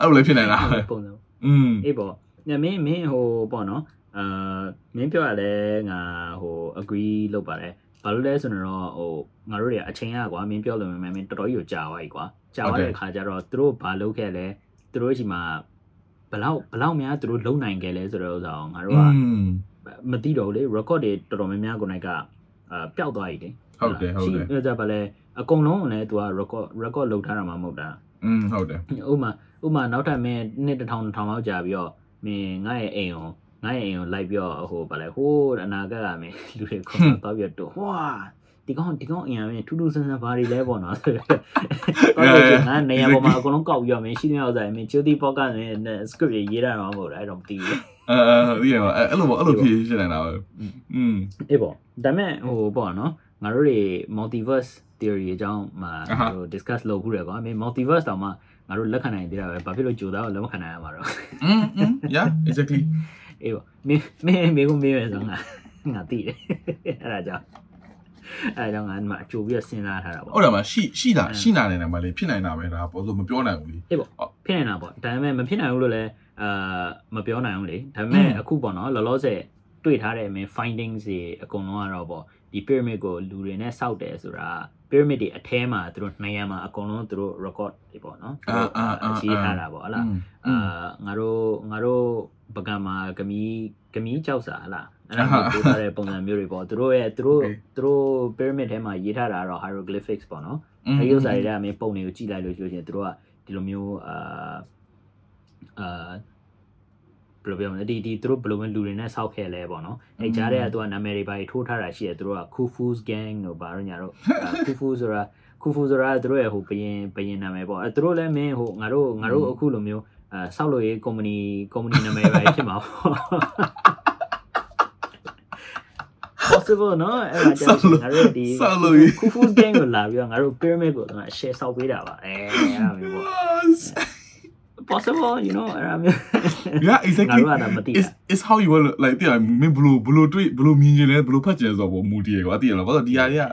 [SPEAKER 1] အဲ့လိုလည်းဖြစ်နိုင်လား
[SPEAKER 2] ပုံစံ
[SPEAKER 1] อืม
[SPEAKER 2] အေးပေါ့ညမင်းမင်းဟိုပေါ့နော်အာမင်းပြောရလဲငါဟို agree လုပ်ပါတယ် ဘာလို့လဲဆိုတော့ဟိုငါတို့တွေကအချိန်ရကွာမင်းပြောလို့မင်းမင်းတော်တော်ကြီးကိုကြာသွားပြီကွာကြာသွားတဲ့အခါကျတော့သူတို့ဘာလုပ်ခဲ့လဲသူတို့ရှိမှဘလောက်ဘလောက်များသူတို့လုံနိုင်ခဲ့လဲဆိုတဲ့ဥစ္စာကိုငါတို့ကမသိတော့ဘူးလေ record တွေတော်တော်များများကိုနိုင်ကအာပျောက်သွားပြီလေ
[SPEAKER 1] ဟုတ်တယ်ဟုတ်တယ်
[SPEAKER 2] အဲ့ဒါပါလဲအကုန်လုံးကလည်းသူက record record လုပ်ထားတာမှမဟုတ်တာ
[SPEAKER 1] อืมဟုတ်တယ်
[SPEAKER 2] ဥမာဥမာနောက်ထပ်မင်းနှစ်1000 1000လောက်ကြာပြီးတော့မင်းငါ့ရဲ့အိမ်ကို ငါ့ရဲ့အိမ်ကိုလိုက်ပြီးတော့ဟိုဗာလဲဟိုးအနာကကမင်းလူတွေခေါ်တော့ပြီးတော့ဟွာဒီကောင်ဒီကောင်အင်ရမင်းထူးထူးဆန်းဆန်းဘာတွေလဲပေါ့နော်ဆိုတော့တော့ငါနေရာပေါ်မှာအကုန်လုံးကောက်ပြီးတော့မင်းရှိနေအောင်ဆိုင်မင်းချိုတီပေါ့ကမင်း script ရေးရေးတာတော့မဟုတ်ဘူးအဲ့တော့မသိဘူး
[SPEAKER 1] အဲအဲသိရမလားအဲ့လိုပေါ့အဲ့လိုဖြစ်ဖြစ်နေတာပဲอืม
[SPEAKER 2] အေးပေါ့ဒါပေမဲ့ဟိုပေါ့နော်ငါတို့တွေ multiverse theory အကြောင်းမှာဟို discuss လုပ်ခုတယ်ကွာမင်း multiverse တောင်မှငါတို့လက်ခံနိုင်သေးတာပဲဘာဖြစ်လို့ကြိုသားကိုလက်မခံနိုင်ရမှာတော့
[SPEAKER 1] อืมอืม yeah exactly
[SPEAKER 2] အေးပေါ့မင်းမင်းမင်းကိုမေးမယ်ဆိုငါငါသိတယ်အဲ့ဒါကြောင့်အဲ့ဒါကြောင့်ငါဒီမှာအကျိုးပြီးတော့စဉ်းစားထားတာပေါ့
[SPEAKER 1] ဟုတ်တယ်မရှိရှိတာရှိနာနေတယ်မလေးဖြစ်နိုင်တာပဲဒါပေါ်လို့မပြောနိုင်ဘူးလေ
[SPEAKER 2] အေးပေါ့ဖြစ်နေတာပေါ့ဒါပေမဲ့မဖြစ်နိုင်ဘူးလို့လည်းအာမပြောနိုင်ဘူးလေဒါပေမဲ့အခုပေါ့နော်လောလောဆယ်တွေ့ထားတဲ့မင်း findings တွေအကုန်လုံးကတော့ပေါ့ဒီ pyramid ကိုလူတွေနဲ့စောက်တယ်ဆိုတာ pyramid တွေအထဲမှာသူတို့နှစ်ရံမှာအကုန်လုံးသူတို့ record တွေပေါ့နော်သူတို့အရှိထားတာပေါ့ဟလားအာငါတို့ငါတို့ပကံမှာဂမီဂမီကြောက်စာဟလားအဲ့ဒါမျိုးပို့ထားတဲ့ပုံစံမျိုးတွေပေါ့သူတို့ရဲ့သူတို့သူတို့ pyramid ထဲမှာရေးထားတာတော့ hieroglyphics ပေါ့နော်အဲ့ဒီဥစ္စာတွေထဲမှာပုံတွေကိုကြည့်လိုက်လို့ရှိလို့ရှိရင်သူတို့ကဒီလိုမျိုးအာအာ ဘယ်လိုပြောမလဲဒီဒီသူတို့ဘယ်လိုမျိုးလူတွေနဲ့ဆောက်ခဲ့လဲပေါ့နော်အဲ့ကြားထဲကသူကနာမည်တွေပါထိုးထားတာရှိတယ်သူတို့က Khufu's gang တို့ဘာလို့ညာတော့ Khufu ဆိုတာ Khufu ဆိုတာသူတို့ရဲ့ဟိုဘယင်ဘယင်နာမည်ပေါ့အဲသူတို့လည်းမင်းဟိုငါတို့ငါတို့အခုလိုမျိုးအဲဆောက်လို့ရေးကုမ္ပဏီကုမ္ပဏီနာမည်ပဲဖြစ်မှာပေါ့ possible နော်အဲ့ဒါကြောင့်ငါတို့ဒီ Khufu's gang ကိုလာပြီးတော့ငါတို့ pyramid ကိုတော့ share ဆောက်ပေးတာပါအဲအဲ့ဒါမျိုးပေါ့ possible you know အဲ့ဒါမျိုး
[SPEAKER 1] yeah exactly
[SPEAKER 2] ငါတို့ကဒါမသိတာ
[SPEAKER 1] is is how you want like တဲ့မင်းဘလို့ဘလို့တွေ့ဘလို့မြင်နေလဲဘလို့ဖတ်ကြလဲဆိုတော့မူတည်ရကွာသိရလားဘာလို့ဒီဟာတွေက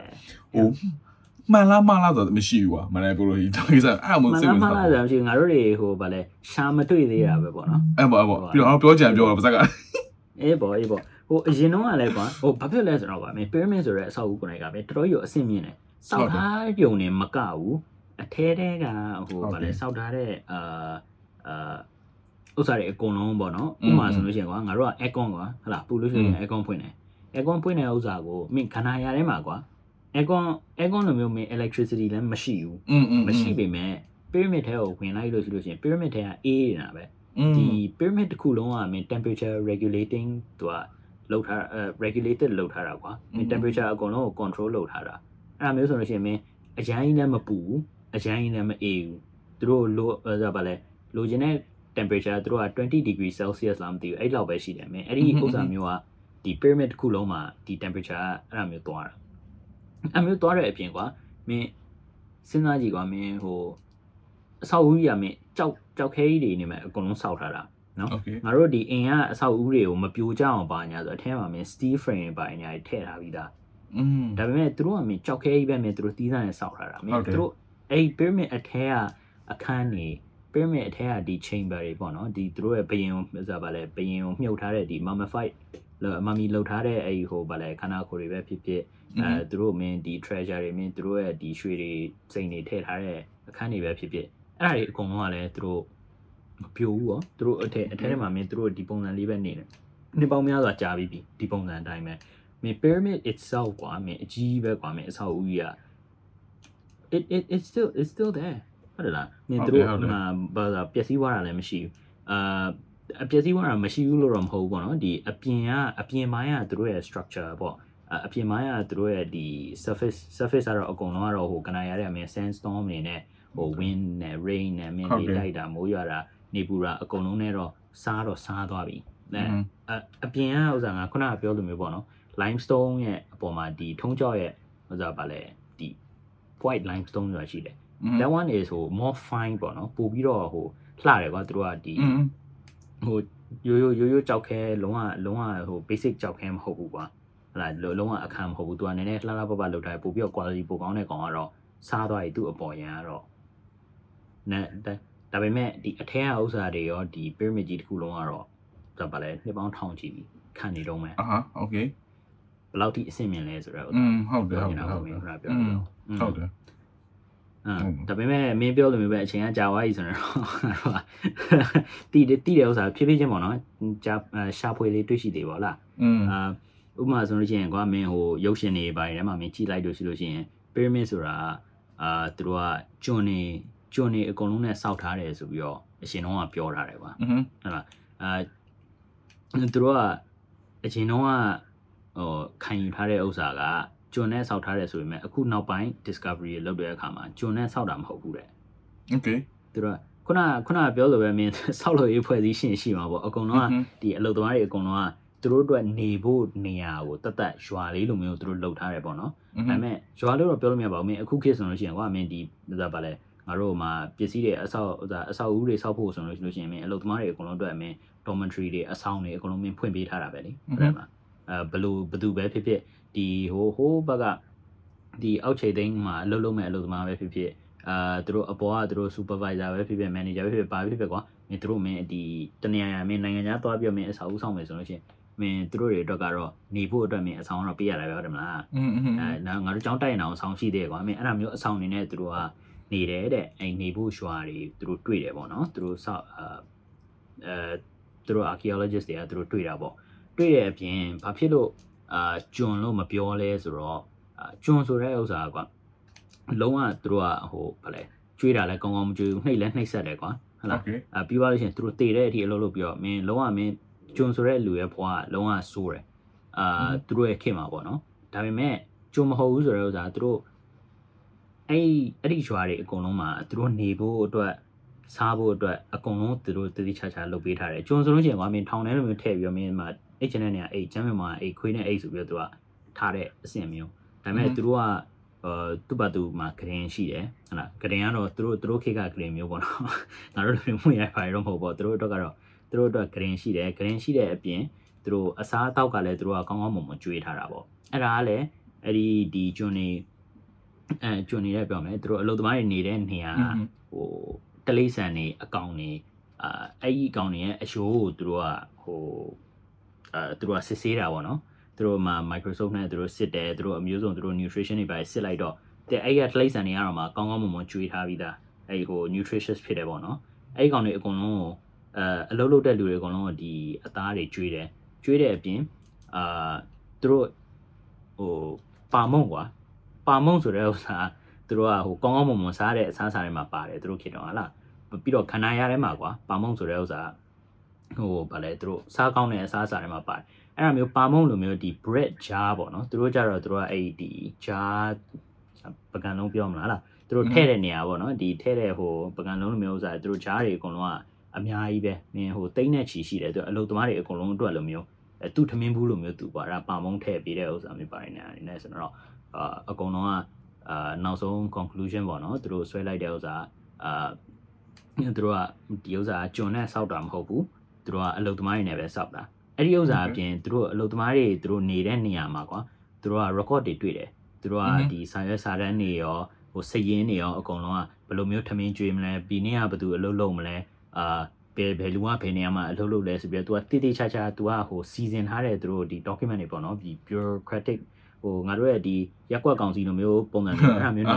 [SPEAKER 1] ဟိုမှန်လားမှားလားဆိုတော့မရှိဘူးကွာမနေ့ဘလို့ဒီတော့ကိစ္စအဲ့မှ
[SPEAKER 2] မ
[SPEAKER 1] စိတ်
[SPEAKER 2] လား
[SPEAKER 1] ဝင်
[SPEAKER 2] မ
[SPEAKER 1] စား
[SPEAKER 2] လားဆိုတော့ရှိငါတို့တွေဟိုဗာလဲရှာမတွေ့သေးတာပဲပေါ့နော်
[SPEAKER 1] အဲ့ပေါ့အဲ့ပေါ့ပြီးတော့ပြောကြံပြောတာပါစကား
[SPEAKER 2] အေးပေါ့အေးပေါ့ဟိုအရင်တော့ကလည်းကွာဟိုဘာဖြစ်လဲဆိုတော့ကွာမင်း pyramid ဆိုတဲ့အဆောက်အဦကိုယ်တိုင်ကပဲတော်တော်ကြီးအဆင့်မြင့်တယ်စောက်ထားပြုံနေမကဘူးအထဲတဲကဟိုဗာလဲစောက်ထားတဲ့အာ အာဥစ္စာတွေအကုန်လုံးပေါ့နော်ဥပမာဆိုလို့ရှိရင်ကွာငါတို့က aircon ကွာဟလာပူလို့ရှိရင် aircon ဖွင့်တယ် aircon ဖွင့်တဲ့ဥစ္စာကိုမင်းခဏရထဲမှာကွာ aircon aircon လိုမျိုးမင်း electricity လည်းမရှိဘူးမရှိပေမဲ့ pyramid ထဲကိုဝင်လိုက်လို့ရှိလို့ရှိရင် pyramid ထဲကအေးနေတာပဲဒီ pyramid တစ်ခုလုံးကမင်း temperature regulating သူကလောက်ထား regulated လောက်ထားတာကွာ temperature အကုန်လုံးကို control လုပ်ထားတာအဲ့ဒါမျိုးဆိုလို့ရှိရင်မင်းအရန်ကြီးလည်းမပူဘူးအရန်ကြီးလည်းမအေးဘူးသူတို့လိုဆိုတာဗာလဲ လိုချင်တဲ့ temperature သူတို့က20 degree celsius လားမသိဘူးအဲ့လောက်ပဲရှိတယ်မင်းအဲ့ဒီဥစ္စာမျိုးကဒီ pyramid တစ်ခုလုံးမှာဒီ temperature ကအဲ့လိုမျိုးသွားတာအဲ့မျိုးသွားတဲ့အပြင်ကွာမင်းစဉ်းစားကြည့်ကွာမင်းဟိုအဆောက်အဦကြီးကမင်းကြောက်ကြောက်ခဲကြီးတွေနေမှာအကုန်လုံးစောက်ထားတာနော်ငါတို့ဒီအိမ်ကအဆောက်အဦတွေကိုမပြိုကျအောင်ပါညာဆိုအထဲမှာမင်း steel frame ပါညာထည့်ထားပြီးသား
[SPEAKER 1] อืม
[SPEAKER 2] ဒါပေမဲ့သူတို့ကမင်းကြောက်ခဲကြီးပဲမင်းသူတို့တီးသားနဲ့စောက်ထားတာမင်းသူတို့အဲ့ pyramid အထဲကအခန်းကြီး pyramid အထက်ကဒီ chamber တွေပေါ့နော်ဒီသူတို့ရဲ့ဘယင်ကိုဆိုတာဗာလဲဘယင်ကိုမြုပ်ထားတဲ့ဒီ mummified မမီလှုပ်ထားတဲ့အဲ့ဒီဟိုဗာလဲခန္ဓာကိုယ်တွေပဲဖြစ်ဖြစ်အဲသူတို့မင်းဒီ treasure တွေမင်းသူတို့ရဲ့ဒီရွှေတွေစိန်တွေထည့်ထားတဲ့အခန်းတွေပဲဖြစ်ဖြစ်အဲ့ဒါတွေအကုန်လုံးကလည်းသူတို့မပြိုဘူးရောသူတို့အထက်အထက်ထဲမှာမင်းသူတို့ဒီပုံစံလေးပဲနေတယ်နှစ်ပေါင်းများစွာကြာပြီးပြီဒီပုံစံအတိုင်းပဲမင်း pyramid itself ကွာမင်းအကြီးပဲကွာမင်းအဆောက်အဦကြီးက it it it's still it's still there ဟုတ်တယ်လားမင်းသူတို့ဟာဘာသာပျက်စီးသွားတာလည်းမရှိဘူးအာအပျက်စီးသွားတာမရှိဘူးလို့တော့မဟုတ်ဘူးပေါ့နော်ဒီအပြင်ကအပြင်ပိုင်းကသူတို့ရဲ့ structure ပေါ့အပြင်ပိုင်းကသူတို့ရဲ့ဒီ surface surface ကတော့အကုန်လုံးကတော့ဟိုကနာရတဲ့အမင်း sandstorm နေနဲ့ဟို wind နဲ့ rain နဲ့မင်းနေလိုက်တာမိုးရွာတာနေပူတာအကုန်လုံးနဲ့တော့စားတော့စားသွားပြီအဲအပြင်ကဥစ္စာကခုနကပြောလိုမျိုးပေါ့နော် limestone ရဲ့အပေါ်မှာဒီထုံးကြောရဲ့ဥစ္စာပါလဲဒီ white limestone ဆိုတာရှိတယ် that one is ဟို more fine ပေါ့နော်ပို့ပြီးတော့ဟိုလှတယ်ကွာသူတို့ကဒီဟိုရိုးရိုးရိုးရိုးကြောက်ခဲလုံးဝလုံးဝဟို basic ကြောက်ခဲမဟုတ်ဘူးကွာဟလာလုံးဝအခမ်းမဟုတ်ဘူးသူကနည်းနည်းလှလှပပလောက်ထားပို့ပြီးတော့ quality ပိုကောင်းတဲ့ကောင်ကတော့စားသွားပြီသူ့အပေါ်ရန်ကတော့နဲ့ဒါပေမဲ့ဒီအထက်ကဥစ္စာတွေရောဒီ pyramid ကြီးတစ်ခုလုံးကတော့ဒါပါလဲနှစ်ပေါင်းထောင်ချီပြီခံနေတော့မယ်
[SPEAKER 1] အာဟာ okay
[SPEAKER 2] ဘယ်လောက်ထိအဆင်မြင်လဲဆိုတော့
[SPEAKER 1] ဟုတ်တယ်ဟုတ်တယ်
[SPEAKER 2] ဟု
[SPEAKER 1] တ်တယ်ဟုတ်တယ်
[SPEAKER 2] ဒါပေမဲ့မင်းပြောလိုမျိုးပဲအချိန်ကကြာသွားပြီဆိုတော့တော့တိတိတိတဲ့ဥစ္စာဖြည်းဖြည်းချင်းပေါ့နော်ကြာရှာဖွေလေးတွေ့ရှိသေးပါလားအာဥပမာဆိုလို့ရှိရင်ကွာမင်းဟိုရုပ်ရှင်တွေပိုင်းထဲမှာမင်းကြည့်လိုက်လို့ရှိလို့ရှိရင် pyramid ဆိုတာအာသူတို့ကကျွန်နေကျွန်နေအကုန်လုံးနဲ့စောက်ထားတယ်ဆိုပြီးတော့အရှင်တော်ကပြောထားတယ်ကွာဟုတ်လားအာသူတို့ကအရှင်တော်ကဟိုခံယူထားတဲ့ဥစ္စာက ဂျွန်နဲ့ဆောက်ထားတယ်ဆိုပေမဲ့အခုနောက်ပိုင်း discovery ရေလုပ်တဲ့အခါမှာဂျွန်နဲ့ဆောက်တာမဟုတ်ဘူးတဲ့
[SPEAKER 1] okay
[SPEAKER 2] သူတို့ခုနခုနပြောလိုပဲမင်းဆောက်လို့ရေးဖွဲ့စည်းရှင်ရှိမှာပေါ့အကုန်လုံးကဒီအလုပ်သမားတွေအကုန်လုံးကသူတို့အတွက်နေဖို့နေရာကိုတတ်တတ်ရွာလေးလိုမျိုးသူတို့လုပ်ထားတယ်ပေါ့နော်ဒါပေမဲ့ရွာလို့တော့ပြောလို့မရပါဘူးမင်းအခုခေတ်ဆိုလို့ရှိရင်ကွာမင်းဒီဗာလဲငါတို့မှာပစ္စည်းတွေအဆောက်အဆောက်အဦတွေဆောက်ဖို့ဆိုလို့ရှိလို့ရှိရင်မင်းအလုပ်သမားတွေအကုန်လုံးအတွက်မင်း dormitory တွေအဆောင်တွေအကုန်လုံးမင်းဖွင့်ပေးထားတာပဲလေဟုတ်တယ်မလားအဲဘလို့ဘသူပဲဖြစ်ဖြစ် ဒီဟိုဟိုဘက်ကဒီအောက်ခြေသိမ်းမှာအလုပ်လုပ်မဲ့အလုပ်သမားပဲဖြစ်ဖြစ်အာသူတို့အပေါ်ကသူတို့ supervisor ပဲဖြစ်ဖြစ် manager ပဲဖြစ်ဖြစ်ဘာဖြစ်ဖြစ်ကွာမင်းသူတို့မင်းဒီတနေရာမင်းနိုင်ငံခြားသွားပြီးမင်းအစားဦးဆောင်မယ်ဆိုလို့ရှိရင်မင်းသူတို့တွေအတွက်ကတော့နေဖို့အတွက်မင်းအဆောင်တော့ပေးရတယ်ပဲဟုတ်တယ်မလားအဲနောက်ငါတို့ကြောင်းတိုက်နေအောင်ဆောင်ရှိသေးတယ်ကွာမင်းအဲ့ဒါမျိုးအဆောင်နေနဲ့သူတို့ကနေတယ်တဲ့အဲ့နေဖို့ရွာတွေသူတို့တွေ့တယ်ပေါ့နော်သူတို့ဆောက်အဲသူတို့ archaeologist တွေကသူတို့တွေ့တာပေါ့တွေ့တဲ့အပြင်ဘာဖြစ်လို့ အာကျွန်းလို့မပြောလဲဆိုတော့အာကျွန်းဆိုတဲ့ဥစ္စာကွာလုံးဝသူတို့ကဟိုဘာလဲကျွေးတာလည်းကောင်းကောင်းမကျွေးဘူးနှိပ်လည်းနှိပ်ဆက်တယ်ကွာဟုတ်လားအာပြီးပါလို့ရှိရင်သူတို့တည်တဲ့အထိအလုပ်လုပ်ပြီးတော့မင်းလုံးဝမင်းကျွန်းဆိုတဲ့လူရဲ့ဘဝကလုံးဝဆိုးတယ်အာသူတို့ရဲ့ခင်မှာပေါ့နော်ဒါပေမဲ့ကျွန်းမဟုတ်ဘူးဆိုတဲ့ဥစ္စာသူတို့အဲ့အဲ့ဒီရွာတွေအကုန်လုံးမှာသူတို့နေဖို့အတွက်စားဖို့အတွက်အကုန်လုံးသူတို့တတိချာချာလုပ်ပေးထားတယ်ကျွန်းဆိုလို့ရှိရင်ကွာမင်းထောင်ထဲလိုမျိုးထည့်ပြီးတော့မင်းမှာ အိတ်ချင်တဲ့နေရာအိတ်ချမ်းမြမှာအိတ်ခွေးနဲ့အိတ်ဆိုပြီးတော့သူကထားတဲ့အဆင့်မျိုးဒါပေမဲ့သူတို့ကအာသူ့ဘသူမှာဂရင်ရှိတယ်ဟုတ်လားဂရင်ကတော့သူတို့သူတို့ခေတ်ကဂရင်မျိုးပေါ့နော်ငါတို့လည်းမှုရိုက်ပါရတော့မဟုတ်ပေါ့သူတို့အတွက်ကတော့သူတို့အတွက်ဂရင်ရှိတယ်ဂရင်ရှိတဲ့အပြင်သူတို့အစားအသောက်ကလည်းသူတို့ကကောင်းကောင်းမွန်မွန်ကျွေးထားတာပေါ့အဲ့ဒါကလည်းအဲ့ဒီဒီကျွန်းနေအဲကျွန်းနေတဲ့ပြောမယ်သူတို့အလုပ်သမားတွေနေတဲ့နေရာဟိုတလိษံနေအကောင်နေအာအဲ့ဒီအကောင်နေရဲ့အရှိုးကိုသူတို့ကဟို အဲသူတို့ကစစ်ဆေးတာပေါ့နော်သူတို့မှာ Microsoft နဲ့သူတို့စစ်တယ်သူတို့အမျိုးစုံသူတို့ nutrition တွေပါစစ်လိုက်တော့တဲ့အဲ့ရတိရစ္ဆာန်တွေကတော့မှကောင်းကောင်းမွန်မွန်ကျွေးထားပြီးသားအဲ့ဟို nutritious ဖြစ်တယ်ပေါ့နော်အဲ့ဒီကောင်တွေအကုန်လုံးကိုအဲအလုပ်လုပ်တဲ့လူတွေအကုန်လုံးကဒီအသားတွေကျွေးတယ်ကျွေးတဲ့အပြင်အာသူတို့ဟိုပါမုံကွာပါမုံဆိုတဲ့ဥစ္စာသူတို့ကဟိုကောင်းကောင်းမွန်မွန်စားတဲ့အစားအစာတွေမှာပါတယ်သူတို့ခေတ္တဟာလားပြီးတော့ခန္ဓာရထဲမှာကွာပါမုံဆိုတဲ့ဥစ္စာ ဟိုဗာလဲသူတို့စားကောင်းတဲ့အစားအစာတွေမှာပါတယ်အဲ့ဒါမျိုးပါမုံလိုမျိုးဒီ bread jar ပေါ့နော်သူတို့ကြတော့သူတို့ကအဲ့ဒီ jar ပကံလုံးပြောမလားလားသူတို့ထဲ့တဲ့နေရာပေါ့နော်ဒီထဲ့တဲ့ဟိုပကံလုံးလိုမျိုးဥစားသူတို့ jar တွေအကုန်လုံးကအများကြီးပဲနင်ဟိုတိမ့်နဲ့ချီရှိတယ်သူအလုပ်သမားတွေအကုန်လုံးအတွက်လိုမျိုးအဲသူ့ထမင်းဘူးလိုမျိုးသူပေါ့အဲ့ဒါပါမုံထည့်ပေးတဲ့ဥစားမျိုးပါတယ်နေအနေနဲ့ဆိုတော့အာအကုန်လုံးကအာနောက်ဆုံး conclusion ပေါ့နော်သူတို့ဆွဲလိုက်တဲ့ဥစားအာသူတို့ကဒီဥစားကျွန်နဲ့စောက်တာမဟုတ်ဘူး သူတို့ကအလုပ်သမားတွေနဲ့ပဲစောက်တာအဲ့ဒီဥစားအပြင်သူတို့အလုပ်သမားတွေသူတို့နေတဲ့နေရာမှာကွာသူတို့က record တွေတွေ့တယ်သူတို့ကဒီစာရွက်စာတမ်းတွေရောဟိုစည်ရင်းတွေရောအကုန်လုံးကဘယ်လိုမျိုးထမင်းကျွေးမလဲဒီနေ့ကဘယ်သူအလုပ်လုပ်မလဲအာဘယ်ဘယ်လူကဘယ်နေရာမှာအလုပ်လုပ်လဲဆိုပြီးတော့ तू ကတိတိကျကျ तू ကဟိုစီစဉ်ထားတဲ့သူတို့ဒီ document တွေပေါ့နော်ဒီ bureaucratic ဟိုငါတို့ရဲ့ဒီရက်ကွက်ကောင်စီလိုမျိုးပုံစံမျိုးအဲ့ဒါမျိုးနေ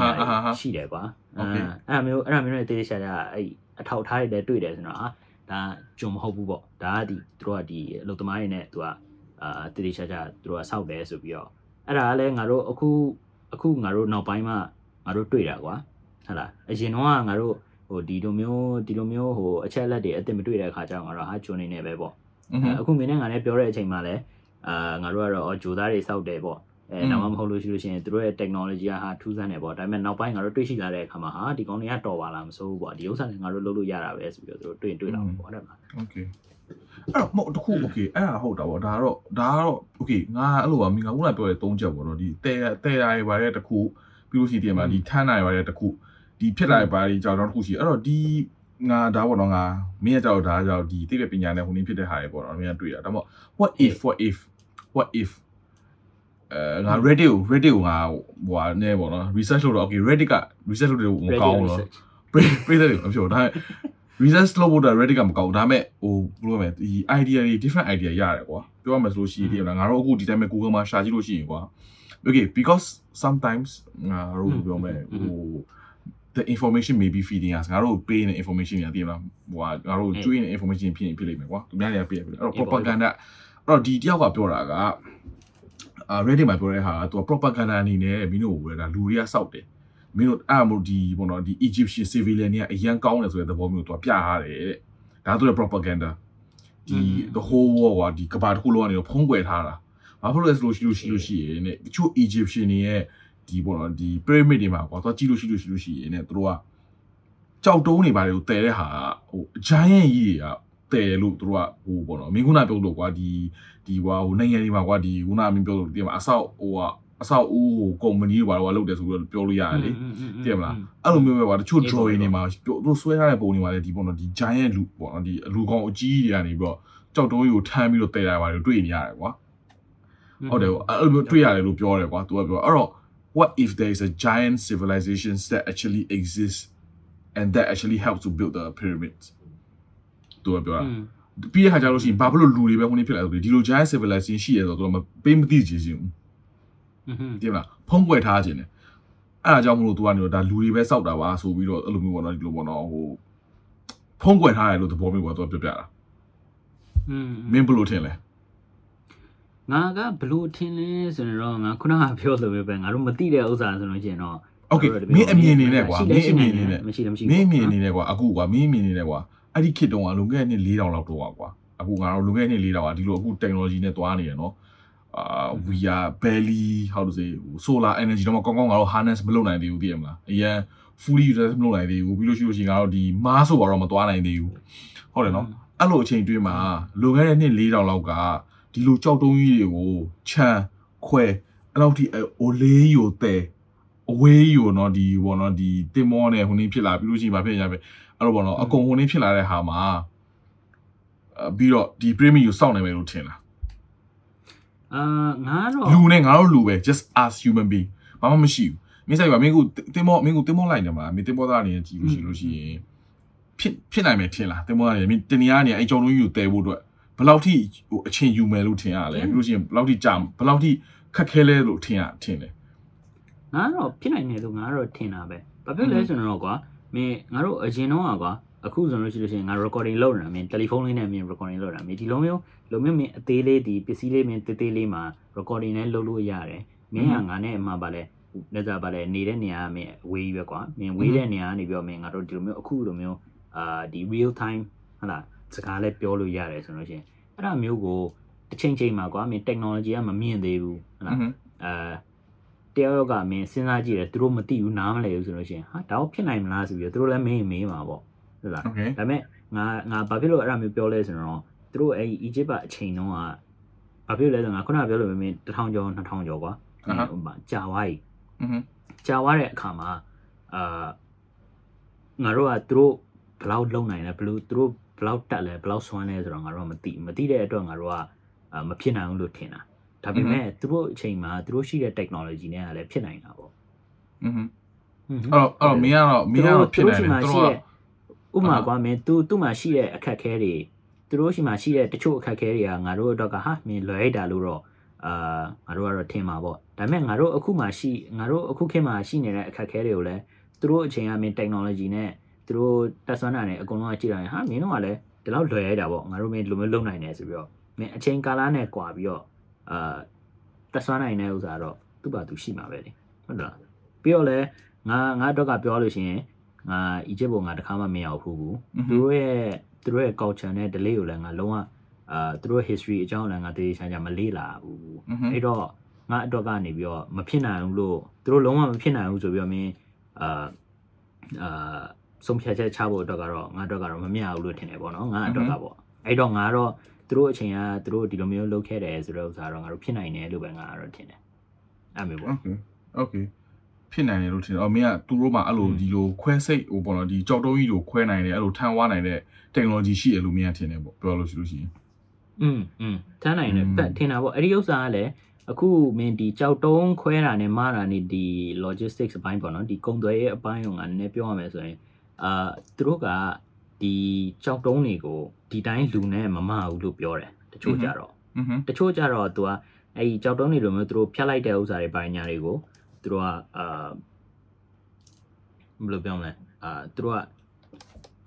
[SPEAKER 2] ရှိတယ်ကွာအဲအဲ့ဒါမျိုးအဲ့ဒါမျိုးနဲ့တိတိကျကျအဲ့အထောက်ထားတွေလည်းတွေ့တယ်ဆိုတော့အာ ဒါဂျုံမဟုတ်ဘူးပေါ့ဒါကဒီသူတို့ကဒီအလုပ်သမားတွေနဲ့ तू ကအာတိတိကျကျသူတို့ကစောက်တယ်ဆိုပြီးတော့အဲ့ဒါကလည်းငါတို့အခုအခုငါတို့နောက်ပိုင်းမှာငါတို့တွေ့တာကွာဟုတ်လားအရင်တော့ကငါတို့ဟိုဒီလိုမျိုးဒီလိုမျိုးဟိုအချက်လက်တွေအစ်စ်မတွေ့တဲ့အခါကျတော့ငါတို့ဟာဂျုံနေနေပဲပေါ့အခုမင်းနဲ့ငါလည်းပြောတဲ့အချိန်မှာလည်းအာငါတို့ကတော့ဂျိုသားတွေစောက်တယ်ပေါ့ အဲတော့မဟုတ်လို့ရှိလို့ရှိရင်တို့ရဲ့ technology ကဟာထူးဆန်းတယ်ပေါ့ဒါပေမဲ့နောက်ပိုင်းငါတို့တွေ့ရှိလာတဲ့အခါမှာဟာဒီကောင်တွေကတော်ပါလားမစိုးဘူးပေါ့ဒီဥစ္စာတွေငါတို့လုပ်လို့ရတာပဲဆိုပြီးတော့တို့တွေ့တွေ့လာပေါ့တဲ့မှာ
[SPEAKER 1] okay အဲ့တော့မဟုတ်တခု okay အဲ့ဒါဟုတ်တာပေါ့ဒါတော့ဒါကတော့ okay ငါအဲ့လိုပါမိငါခုနပြောတဲ့၃ချက်ပေါ့နော်ဒီတဲတဲရာတွေပါတဲ့တခုပြီးလို့ရှိရင်ဒီမှာဒီထန်းနိုင်ပါတဲ့တခုဒီဖြစ်လာတဲ့ဘာတွေကြောင့်တော့တခုရှိအဲ့တော့ဒီငါဒါပေါ့နော်ငါမင်းရဲ့ကြောက်ဒါကြောင့်ဒီသိပ္ပံပညာနဲ့ဟိုနည်းဖြစ်တဲ့ဟာတွေပေါ့နော်မင်းကတွေ့တာဒါမှမဟုတ် what if what if what if အဲငါ Reddit ကို Reddit ကိုငါဟိုဟာနဲ့ပေါ့နော် research လုပ်တော့ okay Reddit က research လုပ်တယ်မကောင်းဘူးနော်ပြည့်တယ်မပြောဒါပေမဲ့ research လုပ်ဖို့တော့ Reddit ကမကောင်းဘူးဒါပေမဲ့ဟိုဘယ်လိုလဲဒီ idea တွေ different idea ရတယ်ကွာပြောရမယ်ဆိုလို့ရှိရင်ငါတို့အခုဒီတိုင်းပဲ Google မှာရှာကြည့်လို့ရှိရင်ကွာ okay because sometimes ငါတို့ပြောမယ်ဟို the information may be feeding us ငါတို့ပေးနေတဲ့ information တွေသိမလားဟိုငါတို့ကျွေးနေတဲ့ information ဖြစ်ရင်ဖြစ်လိမ့်မယ်ကွာသူများတွေကပေးရပြီအဲ့တော့ propaganda အဲ့တော့ဒီတယောက်ကပြောတာက အာ Reddit မှာပြောတဲ့ဟာကသူက propaganda အနေနဲ့မင်းတို့ဝယ်တာလူတွေကစောက်တယ်မင်းတို့အဲ့မို့ဒီပေါ့နော်ဒီ Egyptian civilian တွေကအရန်ကောင်းတယ်ဆိုတဲ့သဘောမျိုးသူကပြထားတယ်တဲ့ဒါသူရဲ့ propaganda ဒီ the whole war ကဒီကဘာတစ်ခုလုံးကနေတော့ဖုံးကွယ်ထားတာဘာဖြစ်လို့လဲဆိုလို့ရှိလို့ရှိလို့ရှိရင်ねတချို့ Egyptian တွေရဲ့ဒီပေါ့နော်ဒီ pyramid တွေမှာကွာသူကြည့်လို့ရှိလို့ရှိလို့ရှိရင်ねသူတို့ကကြောက်တုံးတွေပါတယ်ကိုတည်တဲ့ဟာဟို giant ကြီးတွေက တည်လို့သူတို့ကဟိုပေါ့နော်မင်းခုနပြောလို့ကွာဒီဒီဟိုဟိုနိုင်ငံတွေမှာကွာဒီခုနမင်းပြောလို့ဒီမှာအဆောက်ဟိုကအဆောက်အဦဟိုကုမ္ပဏီတွေဘာလို့လုပ်တယ်ဆိုပြီးတော့ပြောလို့ရတယ်လေသိမလားအဲ့လိုမျိုးပဲကွာတချို့ drawing တွေမှာသူတို့ဆွဲထားတဲ့ပုံတွေမှာလည်းဒီပေါ့နော်ဒီ giant လူပေါ့နော်ဒီအလူကောင်အကြီးတွေကနေပြီးတော့ကြောက်တုံးကြီးကိုထမ်းပြီးတော့တည်တာပါတယ်တွေ့နေရတယ်ကွာဟုတ်တယ်အဲ့လိုမျိုးတွေ့ရတယ်လို့ပြောတယ်ကွာသူကပြောအဲ့တော့ what if there is a giant civilizations that actually exists and that actually helps to build the pyramids သူကပြောတာပြီးတဲ့ခါကျလို့ရှိရင်ဘာဖြစ်လို့လူတွေပဲဟိုနေ့ဖြစ်လာဆိုဒီလို giant civilization ရှိရဆိုတော့သူကမပေးမသိချင်ဘူးဒီမှာဖုံးကွယ်ထားခြင်းတယ်အဲ့ဒါကြောင့်မလို့သူကနေတော့ဒါလူတွေပဲစောက်တာပါဆိုပြီးတော့အဲ့လိုမျိုးပေါ့နော်ဒီလိုပေါ့နော်ဟိုဖုံးကွယ်ထားတယ်လို့သဘောမျိုးပေါ့သူကပြောပြတာอืมမင်းဘယ်လိုထင်လဲ
[SPEAKER 2] ငါကဘလို့ထင်လဲဆိုတော့ငါခုနကပြောလို့ပဲငါတို့မသိတဲ့ဥစ္စာဆိုလို့ကျင်တော့
[SPEAKER 1] โอเคမင်းအမြင်နေနဲ့ကွာမင်းအမြင်နေနဲ့
[SPEAKER 2] မရှိတယ်မရှိ
[SPEAKER 1] ဘူးမင်းအမြင်နေနဲ့ကွာအခုကွာမင်းအမြင်နေနဲ့ကွာ အဲ့ဒီခေတ်တုန်းကလွန်ခဲ့တဲ့နှစ်4000လောက်တော့ကွာအခုငါတို့လွန်ခဲ့တဲ့နှစ်4000ကဒီလိုအခု technology နဲ့သွားနေရနော်အာ we are barely how to say solar energy တော့ကောင်းကောင်းငါတို့ harness မလုပ်နိုင်သေးဘူးသိရမလားအရင် fully utilize မလုပ်နိုင်သေးဘူးပြီးလို့ရှိလို့ရှိရင်ငါတို့ဒီ Mars ဆိုတော့မသွားနိုင်သေးဘူးဟုတ်တယ်နော်အဲ့လိုအချိန်တွင်းမှာလွန်ခဲ့တဲ့နှစ်4000လောက်ကဒီလိုကြောက်တုံးကြီးတွေကိုခြံခွဲအဲ့လောက်ထိအိုလေးယိုတဲအဝေးယိုနော်ဒီဘောနော်ဒီတင်မောနဲ့ဟိုနေဖြစ်လာပြီးလို့ရှိရင်မဖြစ်ရပဲ အဲ့တော့ဘောနော်အကုန်ဟိုနေဖြစ်လာတဲ့ဟာမှာပြီးတော့ဒီ premium ကိုစောင့်နေမယ်လို့ထင်လား
[SPEAKER 2] အာငါတော့
[SPEAKER 1] လူနဲ့ငါတို့လူပဲ just as human being ဘာမှမရှိဘူးမင်းဆိုင်ပါမင်းကိုတင်မောမင်းကိုတင်မောလိုက်နေမှာမင်းတင်မောသားအနေနဲ့ကြည့်လို့ရှိလို့ရှိရင်ဖြစ်ဖြစ်နိုင်မယ်ထင်လားတင်မောသားအနေနဲ့မင်းတင်နေရနေအဲကြောင်လုံးကြီးကိုတဲဖို့အတွက်ဘယ်လောက်ထိဟိုအချိန်ယူမယ်လို့ထင်ရလဲပြီးလို့ရှိရင်ဘယ်လောက်ထိကြာဘယ်လောက်ထိခက်ခဲလဲလို့ထင်ရထင်တယ်
[SPEAKER 2] ငါကတော့ဖြစ်နိုင်တယ်လို့ငါကတော့ထင်တာပဲဘာဖြစ်လဲဆိုတော့ကွာ မင်းငါတို့အရင်တော့ကွာအခုဆိုလို့ရှိလို့ရှိရင်ငါ recording လုပ်နေတာမင်းတယ်လီဖုန်းလေးနဲ့မင်း recording လုပ်တာမင်းဒီလိုမျိုးလိုမျိုးမင်းအသေးလေးဒီပစ္စည်းလေးမင်းတေးသေးလေးမှာ recording နဲ့လုပ်လို့ရတယ်မင်းကငါနဲ့အမှပါလဲလက်စားပါလဲနေတဲ့နေရာကမင်းဝေးပဲကွာမင်းဝေးတဲ့နေရာကနေပြီးတော့မင်းငါတို့ဒီလိုမျိုးအခုလိုမျိုးအာဒီ real time ဟလာစကားလည်းပြောလို့ရတယ်ဆိုလို့ရှိရင်အဲ့ဒါမျိုးကိုတစ်ချိန်ချိန်မှာကွာမင်း technology ကမမြင်သေးဘူးဟလာအာ တယောက်ယောက်ကမင်းစဉ်းစားကြည့်တယ်သူတို့မသိဘူးနားမလည်ဘူးဆိုလို့ရှိရင်ဟာတောင်းဖြစ်နိုင်မလားဆိုပြီးတော့သူတို့လည်းမင်းမေးမှာပေါ့ဟုတ်လားဒါပေမဲ့ငါငါဘာဖြစ်လို့အဲ့ဒါမျိုးပြောလဲဆိုတော့သူတို့အဲ့ဒီ Egypt ကအချိန်တုန်းကဘာဖြစ်လဲဆိုတော့ငါခုနကပြောလို့မင်း1000ကျော်2000ကျော်ကွာ
[SPEAKER 1] ဟိုမှာ
[SPEAKER 2] ကြာသွားပြီ
[SPEAKER 1] အင်း
[SPEAKER 2] ကြာသွားတဲ့အခါမှာအာငါတို့ကသူတို့ဘလောက်လုံနိုင်လဲဘလို့သူတို့ဘလောက်တက်လဲဘလောက်ဆွမ်းလဲဆိုတော့ငါတို့ကမသိမသိတဲ့အတွက်ငါတို့ကမဖြစ်နိုင်ဘူးလို့ထင်တာ ဒါပေမဲ့သူတို့အချိန်မှာသူတို့ရှိတဲ့ technology နဲ့ကလည်းဖြစ်နိုင်တာပေါ့
[SPEAKER 1] อือဟွန်းအဲ့တော့အဲ့တော့မင်းကတော့မင်းကတော့ဖြစ်နိုင်တယ်
[SPEAKER 2] သူတို့ကဥမာကွာမင်းသူသူ့မှာရှိတဲ့အခက်ခဲတွေသူတို့ရှိမှရှိတဲ့တချို့အခက်အခဲတွေကငါတို့အတွက်ကဟာမင်းလွယ်တာလို့တော့အာငါတို့ကတော့ထင်ပါပေါ့ဒါပေမဲ့ငါတို့အခုမှရှိငါတို့အခုခေတ်မှာရှိနေတဲ့အခက်အခဲတွေကိုလည်းသူတို့အချိန်အမင်း technology နဲ့သူတို့တက်ဆွမ်းတာနဲ့အကုန်လုံးကကြည့်လိုက်ရင်ဟာမင်းတို့ကလည်းဒီလောက်လွယ်ရတာပေါ့ငါတို့မင်းလိုမျိုးလုပ်နိုင်တယ်ဆိုပြီးတော့မင်းအချိန်ကာလနဲ့ကွာပြီးတော့ အာတက်ဆွမ်းနိုင်တဲ့ဥစ္စာတော့သူ့ဘာသူရှိမှာပဲလေဟုတ်လားပြီးတော့လဲငါငါအတွက်ကပြောလို့ရှိရင်ငါအီဂျစ်ဘုံငါတခါမှမရောက်ဘူးဘူးသူတို့ရဲ့သူတို့ရဲ့ culture နဲ့ delay ကိုလည်းငါလုံးဝအာသူတို့ history အကြောင်းလည်းငါတည်ချာချာမလေ့လာဘူးအဲ့တော့ငါအတွက်ကနေပြီးတော့မဖြစ်နိုင်ဘူးလို့သူတို့လုံးဝမဖြစ်နိုင်ဘူးဆိုပြီးတော့မင်းအာအာဆုံးဖြတ်ချက်ချဖို့အတွက်ကတော့ငါအတွက်ကတော့မမြဘူးလို့ထင်တယ်ပေါ့နော်ငါအတွက်ကပေါ့အဲ့တော့ငါတော့ သူတို့အချိန်ကသူတို့ဒီလိုမျိုးလုပ်ခဲ့တယ်ဆိုတော့ဥစ္စာတော့ငါတို့ဖြစ်နိုင်တယ်လို့ပဲငါကတော့ထင်တယ်အဲ့မျိုးပေါ့
[SPEAKER 1] โอเคโอเคဖြစ်နိုင်တယ်လို့ထင်တယ်အော်မင်းကသူတို့မှာအဲ့လိုဒီလိုခွဲစိတ်ဟိုပေါ့နော်ဒီကြောက်တုံးကြီးကိုခွဲနိုင်တယ်အဲ့လိုထန်ဝါနိုင်တဲ့ technology ရှိတယ်လို့မင်းကထင်တယ်ပေါ့ပြောလို့ရှိလို့ရှိရင်
[SPEAKER 2] อืมอืมတန်းနိုင်တယ်
[SPEAKER 1] อืม
[SPEAKER 2] ပတ်ထင်တာပေါ့အဲ့ဒီဥစ္စာကလည်းအခုမင်းဒီကြောက်တုံးခွဲတာနဲ့မားတာနဲ့ဒီ logistics အပိုင်းပေါ့နော်ဒီကုန်သွယ်ရေးအပိုင်းကိုငါနည်းနည်းပြောရမယ်ဆိုရင်အာသူတို့က ဒီကြောက်တုံးတွေကိုဒီတိုင်းလူနဲ့မမဘူးလို့ပြောတယ်တချို့ကြတော့တချို့ကြတော့သူကအဲ့ဒီကြောက်တုံးတွေလိုမျိုးသူတို့ဖြတ်လိုက်တဲ့ဥစ္စာတွေပိုင်းညာတွေကိုသူတို့ကအာဘယ်လိုပြောမလဲအာသူတို့က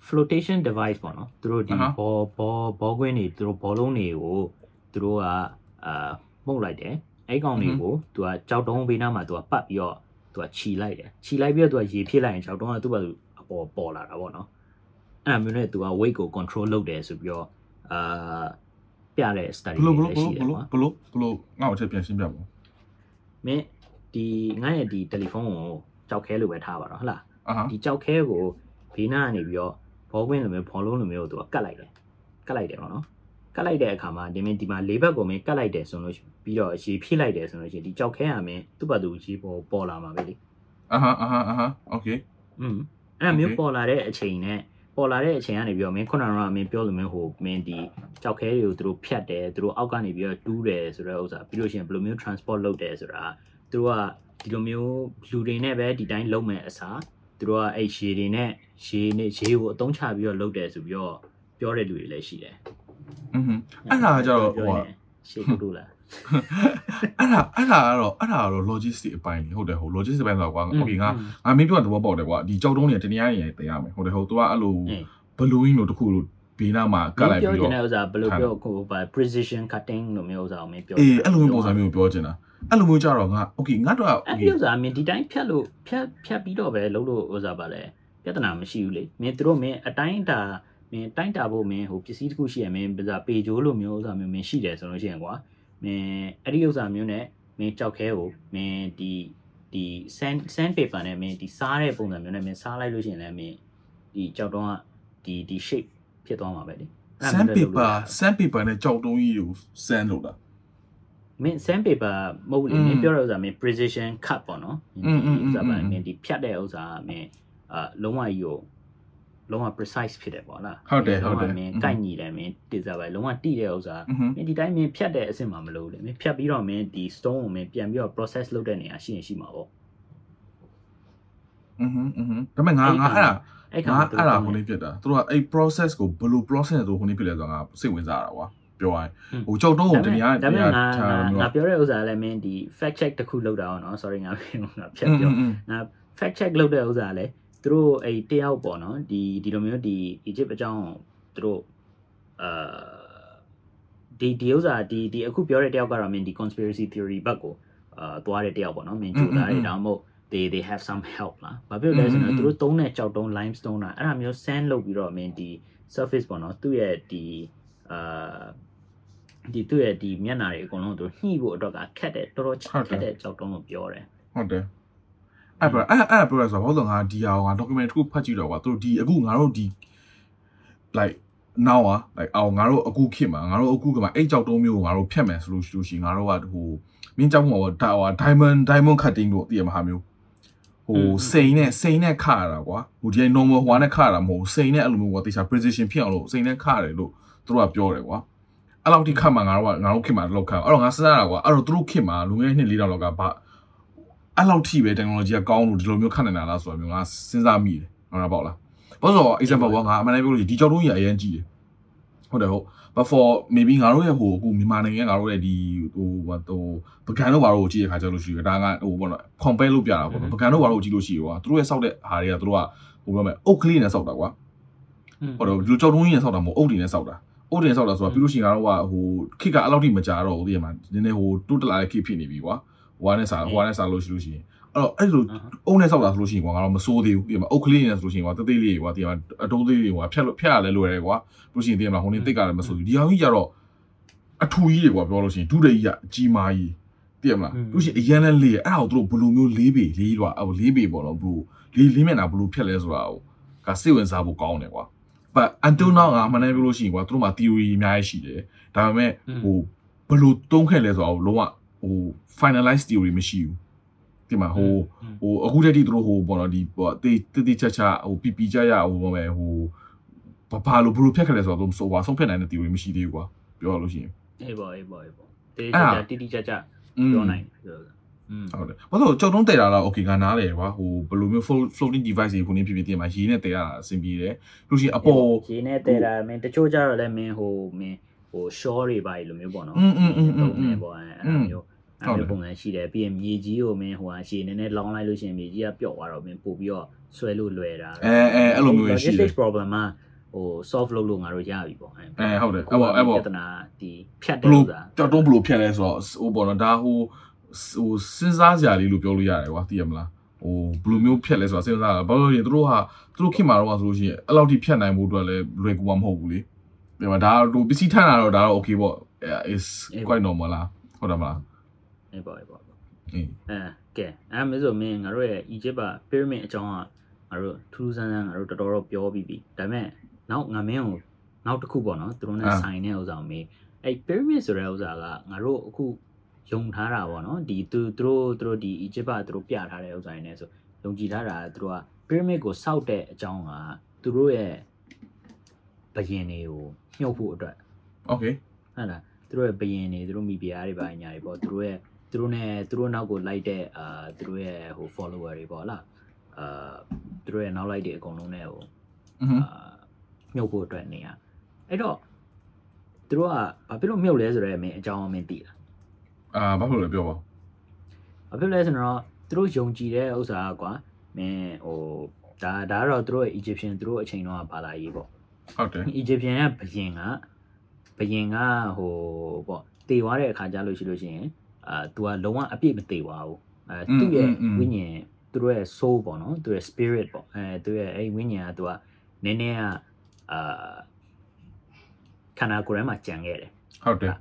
[SPEAKER 2] flotation device ပေါ့နော်သူတို့ဒီဘောဘောဘောကွင်းတွေသူတို့ဘောလုံးတွေကိုသူတို့ကအာမှုတ်လိုက်တယ်အဲ့ကောင်တွေကိုသူကကြောက်တုံးဘေးနားမှာသူကပတ်ပြီးတော့သူကခြီလိုက်တယ်ခြီလိုက်ပြီးတော့သူကရေဖြည့်လိုက်ရင်ကြောက်တုံးကသူ့ဘာသူအပေါ်ပေါ်လာတာပေါ့နော် အဲ့ဒါမျိုးနဲ့သူက weight ကို control လုပ်တယ်ဆိုပြီးတော့အာပြတဲ့ study
[SPEAKER 1] ဘလို့ဘ
[SPEAKER 2] တွေ
[SPEAKER 1] လို့
[SPEAKER 2] လည်း
[SPEAKER 1] ဘ
[SPEAKER 2] ရှိတယ်
[SPEAKER 1] လို့
[SPEAKER 2] ကွာ
[SPEAKER 1] ဘလို့ဘလို့ငါ့ကိုချက်ပြန်ရှင်းပြပါဦး
[SPEAKER 2] မင်းဒီငါ့ရဲ့ဒီတယ်လီဖုန်းကိုကြောက်ခဲလို့ပဲထားပါတော့ဟုတ်လား
[SPEAKER 1] အာဟာ
[SPEAKER 2] ဒီကြောက်ခဲကိုဘေးနားကနေပြီးတော့ဘောကွင်းလိုမျိုးဘောလုံးလိုမျိုးကိုသူကကတ်လိုက်တယ်ကတ်လိုက်တယ်ပေါ့နော်ကတ်လိုက်တဲ့အခါမှာဒီမင်းဒီမှာလေးဘက်ကိုမင်းကတ်လိုက်တယ်ဆိုလို့ရှိပြီးတော့ရေဖြည့်လိုက်တယ်ဆိုလို့ရှိရင်ဒီကြောက်ခဲကမင်းသူ့ဘာသူရေပေါ်ပေါ်လာမှာပဲလေ
[SPEAKER 1] အာဟာအာဟာအာဟာโอเค
[SPEAKER 2] อืมအဲ့ဒါမျိုး
[SPEAKER 1] Okay.
[SPEAKER 2] ပေါ်လာတဲ့အချိန်နဲ့ ပေါ်လာတဲ့အချိန်ကနေပြီးတော့မင်းခုနကတော့မင်းပြောလို့မင်းဟိုမင်းဒီကြောက်ခဲတွေကိုသူတို့ဖြတ်တယ်သူတို့အောက်ကနေပြီးတော့တူးတယ်ဆိုတဲ့ဥစ္စာပြီးလို့ရှိရင်ဘယ်လိုမျိုး transport လုပ်တယ်ဆိုတာသူတို့ကဒီလိုမျိုးလူတွေနဲ့ပဲဒီတိုင်းလုပ်မယ်အစားသူတို့ကအဲ့ရေတွေနဲ့ရေနဲ့ရေကိုအသုံးချပြီးတော့လုပ်တယ်ဆိုပြီးတော့ပြောတဲ့လူတွေလည်းရှိတယ်။
[SPEAKER 1] อืมအဲ့ဒါကြတော့ဟို
[SPEAKER 2] ရှေ့ကူတူလား
[SPEAKER 1] အဲ့ဒါအဲ့ဒါကတော့အဲ့ဒါကတော့ logistics အပိုင်းလေဟုတ်တယ်ဟို logistics အပိုင်းဆိုတော့ကွာ okay ငါငါမင်းပြောတဲ့သဘောပေါက်တယ်ကွာဒီကြောက်တုံးတွေတနည်းအားဖြင့်တင်ရမယ်ဟုတ်တယ်ဟုတ်သူကအဲ့လိုဘလူးင်းလို့တခုလို့ဘေးနားမှာကတ်လိုက်ပြီး
[SPEAKER 2] ပြောချ
[SPEAKER 1] တော့
[SPEAKER 2] င်တဲ့ဥစ္စာဘယ်လိုပြောကိုပါ precision cutting လို့မျိုးဥစ္စာကိုမင်းပြော
[SPEAKER 1] အေးအဲ့လိုမျိုးပုံစံမျိုးပြောချင်တာအဲ့လိုမျိုးကြတော့ငါ okay ငါတော့
[SPEAKER 2] အဲ့ဒီဥစ္စာမင်းဒီတိုင်းဖြတ်လို့ဖြတ်ဖြတ်ပြီးတော့ပဲလုံးလို့ဥစ္စာပါလဲပြဿနာမရှိဘူးလေမင်းတို့မင်းအတိုင်းတာမင်းတိုင်းတာဖို့မင်းဟိုပစ္စည်းတစ်ခုရှိရမင်းပြစားပေဂျိုးလိုမျိုးဥစ္စာမျိုးမင်းရှိတယ်ဆိုလို့ရှိရင်ကွာ မင်းအဲ့ဒီဥစ္စာမျိုးနဲ့မင်းကြောက်ခဲကိုမင်းဒီဒီ sand sand paper နဲ့မင်းဒီစားတဲ့ပုံစံမျိုးနဲ့မင်းစားလိုက်လို့ရှိရင်လည်းမင်းဒီကြောက်တုံးကဒီဒီ shape ဖြစ်သွားမှာပဲလေ
[SPEAKER 1] sand paper sand paper နဲ့ကြောက်တုံးကြီးကို sand လို့လား
[SPEAKER 2] မင်း sand paper မဟုတ်လေမင်းပြောတဲ့ဥစ္စာမင်း precision cut ပေါ့နော်
[SPEAKER 1] ဒီ
[SPEAKER 2] ဥစ္စာပါမင်းဒီဖြတ်တဲ့ဥစ္စာမင်းအလုံးဝကြီးကို လုံးဝ precise ဖြစ်တယ်ပေါ့လား
[SPEAKER 1] ဟုတ်တယ်ဟုတ်တယ်
[SPEAKER 2] မင်း
[SPEAKER 1] อืม
[SPEAKER 2] ကိုက်ညီတယ်မင်းတိစားပဲလုံးဝတိတဲ့ဥစ္စာ
[SPEAKER 1] อือฮึ
[SPEAKER 2] မင်းဒီတိုင်းမင်းဖြတ်တဲ့အဆင့်မှာမလို့လေမင်းဖြတ်ပြီးတော့မင်းဒီ stone ကိုမင်းပြန်ပြီးတော့ process လုပ်တဲ့နေရာရှိရင်ရှိမှာပေါ့
[SPEAKER 1] อือฮึอือฮึဒါပေမဲ့ငါငါအဲ့ဒါ
[SPEAKER 2] အဲ့ခါ
[SPEAKER 1] ငါ
[SPEAKER 2] မှာသူ
[SPEAKER 1] အဲ့ဒါ
[SPEAKER 2] တို့
[SPEAKER 1] ဟိုလေးဖြစ်တာသူတို့ကအဲ့ process ကိုဘယ်လို process ဆိုဟိုလေးဖြစ်လဲဆိုတော့ငါစိတ်ဝင်စားတာကွာ ပြောရရင်ဟိုကြောက်တုံးကိုတနည်းအား
[SPEAKER 2] ဒါပေမဲ့ငါ
[SPEAKER 1] ထား
[SPEAKER 2] ငါ
[SPEAKER 1] မျိုး
[SPEAKER 2] ငါပြောတဲ့ဥစ္စာလည်းမင်းဒီ fact check တစ်ခုလုပ်တာအောင်နော် sorry ငါငါဖြတ်ပြော ငါ fact check လုပ်တဲ့ဥစ္စာလည်း သူတို့အဲ့တယောက်ပေါ့နော်ဒီဒီလိုမျိုးဒီ Egypt အကြောင်းသူတို့အာဒီဒီဥစ္စာဒီဒီအခုပြောတဲ့တယောက်ကတော့မင်းဒီ conspiracy theory ဘက်ကိုအာသွားတဲ့တယောက်ပေါ့နော်မင်းကြိုးသားတယ်ဒါမှမဟုတ် they they have some help လားဘာဖြစ်လို့လဲဆိုတော့သူတို့သုံးတဲ့ကြောက်တုံး limestone တာအဲ့ဒါမျိုး sand လုပ်ပြီးတော့မင်းဒီ surface ပေါ့နော်သူ့ရဲ့ဒီအာဒီသူ့ရဲ့ဒီမျက်နှာတွေအကုန်လုံးသူညှိဖို့အတွက်ကခက်တယ်တော်တော်ခက်တဲ့ကြောက်တုံးလို့ပြောတယ်
[SPEAKER 1] ဟုတ်တယ် အဲ့ပြအဲ့အဲ့ပြောရဆိုတော့ဘာလို့ငါဒီဟာက document တစ်ခုဖတ်ကြည့်တော့ကွာသူတို့ဒီအခုငါတို့ဒီ like now อ่ะ like အော်ငါတို့အခုခေတ်မှာငါတို့အခုကမှာအဲ့ကြောက်တုံးမျိုးကိုငါတို့ဖြတ်မယ်ဆိုလို့ရှိလို့ရှိရင်ငါတို့ကဟိုမင်းကြောက်မှာပေါ့ဒါဟို diamond diamond cutting လို့သိရမှာဟာမျိုးဟိုစိန်နဲ့စိန်နဲ့ခါရတာကွာဟိုဒီ normal ဟွာနဲ့ခါရတာမဟုတ်စိန်နဲ့အဲ့လိုမျိုးကွာတေချာ precision ဖြစ်အောင်လို့စိန်နဲ့ခါရတယ်လို့သူတို့ကပြောတယ်ကွာအဲ့လောက်ထိခတ်မှာငါတို့ကငါတို့ခေတ်မှာလောက်ခတ်အဲ့တော့ငါစဉ်းစားတာကွာအဲ့တော့သူတို့ခေတ်မှာလူငယ်နှစ်လေးတောင်လောက်ကဘာ အဲ့လောက်ထိပဲ technology ကကောင်းလို့ဒီလိုမျိုးခတ်နေတာလားဆိုတော့မျိုးငါစဉ်းစားမိတယ်ဟုတ်လားပေါ့လားဘာလို့ဆိုတော့ example ကငါအမှန်တမ်းပြောလို့ဒီကြောက်တုံးကြီးအရင်ကြီးတယ်ဟုတ်တယ်ဟုတ် but for maybe ငါတို့ရဲ့ဟိုအခုမြန်မာနိုင်ငံငါတို့ရဲ့ဒီဟိုဟိုပကံတို့ဘာတို့ကိုကြည့်ရခါကြလို့ရှိရဒါကဟိုဘောနော် compare လုပ်ပြတာပေါ့နော်ပကံတို့ဘာတို့ကိုကြည့်လို့ရှိရကွာသူတို့ရဲ့စောက်တဲ့ဟာတွေကသူတို့ကဟိုပြောမယ်အုတ်ကလေးနဲ့စောက်တာကွာဟုတ်တယ်လူကြောက်တုံးကြီးနဲ့စောက်တာမဟုတ်အုတ်တွေနဲ့စောက်တာအုတ်တွေနဲ့စောက်တာဆိုတော့ပြီးလို့ရှိရင်ငါတို့ကဟိုခစ်ကအဲ့လောက်ထိမကြတော့ဘူးဒီမှာနည်းနည်းဟိုတိုးတလာတဲ့ခစ်ဖြစ်နေပြီကွာ ဟိုကနေစားဟိုကနေစားလို့ရှိလို့ရှိရင်အဲ့တော့အဲ့လိုအုံနဲ့ဆောက်တာဆိုလို့ရှိရင်ကွာငါတော့မစိုးသေးဘူးဒီမှာအုတ်ကလေးနဲ့ဆိုလို့ရှိရင်ကွာတသေးလေးကွာဒီမှာအတုံးသေးလေးကွာဖြတ်လို့ဖြတ်ရလဲလွယ်တယ်ကွာလို့ရှိရင်ဒီမှာဟိုနေတိတ်ကလည်းမစိုးဘူးဒီအောင်ကြီးကြတော့အထူကြီးတွေကွာပြောလို့ရှိရင်ဒုတိယကြီးအကြီးမားကြီးသိရမလားလို့ရှိရင်အရန်လဲလေးအဲ့ဒါကိုသူတို့ဘယ်လိုမျိုးလေးပေလေးလွာဟိုလေးပေပေါ့နော်ဘလို့လေးလေးမျက်နှာဘလို့ဖြတ်လဲဆိုတာဟိုကစိတ်ဝင်စားဖို့ကောင်းတယ်ကွာ but until now ငါမှန်းနေပြောလို့ရှိရင်ကွာသူတို့မှာ theory အများကြီးရှိတယ်ဒါပေမဲ့ဟိုဘလို့တုံးခဲ့လဲဆိုတော့လုံးဝ ဟို finalize theory မရှိဘူးဒီမှာဟိုဟိုအခုတည်းကသူတို့ဟိုပေါ့နော်ဒီဟိုတေးတေးချာချာဟိုပီပီကြရဟိုပေါ့မယ်ဟိုဘာဘာလို့ဘလို့ဖြတ်ခဲ့လဲဆိုတော့ဆိုပါဆုံးဖြတ်နိုင်တဲ့ theory မရှိသေးဘူးကွာပြောရလို့ရှိရင်
[SPEAKER 2] အေးပါအေးပါအေးပါတေးကြတိတိကျကျပြောနိုင်ပြောอืม
[SPEAKER 1] ဟုတ်တယ်ဘာလို့ကြောက်တုံးတည်တာတော့ okay ကနားလေကွာဟိုဘယ်လိုမျိုး floating device တွေခုနေဖြစ်ဖြစ်တည်မှာရေးနဲ့တည်ရတာအဆင်ပြေတယ်လို့ရှိရင်အပေါ်
[SPEAKER 2] ရေနဲ့တဲတာမင်းတချို့ကြတော့လည်းမင်းဟိုမင်း ဟို short တွေပါလို့မျိုးပေါ့နော်
[SPEAKER 1] ဟုတ်တ
[SPEAKER 2] ယ်ပေါ့အဲ့မျိုးအဲ့လိုပုံစံရှိတယ်ပြီးရင်မြေကြီးကိုမင်းဟိုဟာရှည်နည်းနည်းလောင်းလိုက်လို့ရှင်မြေကြီးကပျော့သွားတော့မင်းပို့ပြီးတော့ဆွဲလို့လွယ်တာ
[SPEAKER 1] အဲအဲအဲ့လိုမျိုးရှိတယ်
[SPEAKER 2] logistics problem မှာဟို solve လုပ်လို့ငါတို့ရပြီပေါ့အဲ
[SPEAKER 1] ဟုတ်တယ်အဲ့ပေါ့အဲ့ပေါ့
[SPEAKER 2] ပြဿနာဒီဖြတ်တယ်ဆိုတာ
[SPEAKER 1] တော်တော်ဘလို့ဖြတ်လဲဆိုတော့ဟိုပေါ့နော်ဒါဟိုဟိုစဉ်းစားစရာလေးလို့ပြောလို့ရတယ်ကွာသိရမလားဟိုဘလူးမျိုးဖြတ်လဲဆိုတာစဉ်းစားတာဘာလို့လဲသူတို့ဟာသူတို့ခင်မာတော့ဆိုလို့ရှိရင်အဲ့လောက်ထိဖြတ်နိုင်ဖို့အတွက်လည်းလွယ်ကူမှာမဟုတ်ဘူးလေ ဒီမှာဒါဟိုပစ္စည်းထမ်းတာတော့ဒါတော့ okay ပေါ့ is quite normal လားဟုတ်တယ်မလား
[SPEAKER 2] အေးပေါ့အေးပေါ့
[SPEAKER 1] အေး
[SPEAKER 2] အဲကဲအဲ့မဆိုမင်းငါတို့ရဲ့ Egypt က pyramid အကြောင်းကငါတို့ထူးထူးဆန်းဆန်းငါတို့တော်တော်တော့ပြောပြီးပြီဒါပေမဲ့နောက်ငါမင်းကိုနောက်တစ်ခုပေါ့နော်သူတို့နဲ့ဆိုင်တဲ့ဥစ္စာကိုမေးအဲ့ pyramid ဆိုတဲ့ဥစ္စာကငါတို့အခုယုံထားတာပေါ့နော်ဒီသူသူတို့သူတို့ဒီ Egypt ကသူတို့ပြထားတဲ့ဥစ္စာတွေနဲ့ဆိုယုံကြည်ထားတာသူတို့က pyramid ကိုစောက်တဲ့အကြောင်းကသူတို့ရဲ့ဘယင်တွေကို မြှုပ်ဖို့အတွက်
[SPEAKER 1] okay
[SPEAKER 2] ဟုတ်လားသူတို့ရဲ့ဘယင်တွေသူတို့မိဖုရားတွေပါညာတွေပေါ့သူတို့ရဲ့သူတို့ ਨੇ သူတို့နောက်ကိုလိုက်တဲ့အာသူတို့ရဲ့ဟို follower တွေပေါ့လားအာသူတို့ရဲ့နောက်လိုက်တွေအကုန်လုံး ਨੇ ဟို
[SPEAKER 1] อือฮึ
[SPEAKER 2] အာမြုပ်ဖို့အတွက်နေရအဲ့တော့သူတို့ကဘာဖြစ်လို့မြုပ်လဲဆိုတော့မင်းအကြောင်းအမင်းသိလား
[SPEAKER 1] အာဘာလို့လဲပြောပါ
[SPEAKER 2] ဘာဖြစ်လဲဆိုတော့သူတို့ယုံကြည်တဲ့ဥစ္စာကကွာမင်းဟိုဒါဒါကတော့သူတို့ရဲ့ Egyptian သူတို့အချိန်တော့ဘာသာရေးပေါ့
[SPEAKER 1] ဟုတ်တယ်
[SPEAKER 2] Egyptian ကဘယင်ကဘယင်ကဟိုပေါ့တည်သွားတဲ့အခါကျလို့ရှိလို့ရှိရင်အာ तू ကလုံးဝအပြည့်မတည်သွားဘူးအဲသူ့ရဲ့ဝိညာဉ်သူတို့ရဲ့ soul ပေါ့နော်သူရဲ့ spirit ပေါ့အဲသူရဲ့အဲ့ဝိညာဉ်က तू ကနည်းနည်းကအာခန္ဓာကိုယ်ထဲမှာကြံခဲ့တယ်
[SPEAKER 1] ဟုတ်တယ်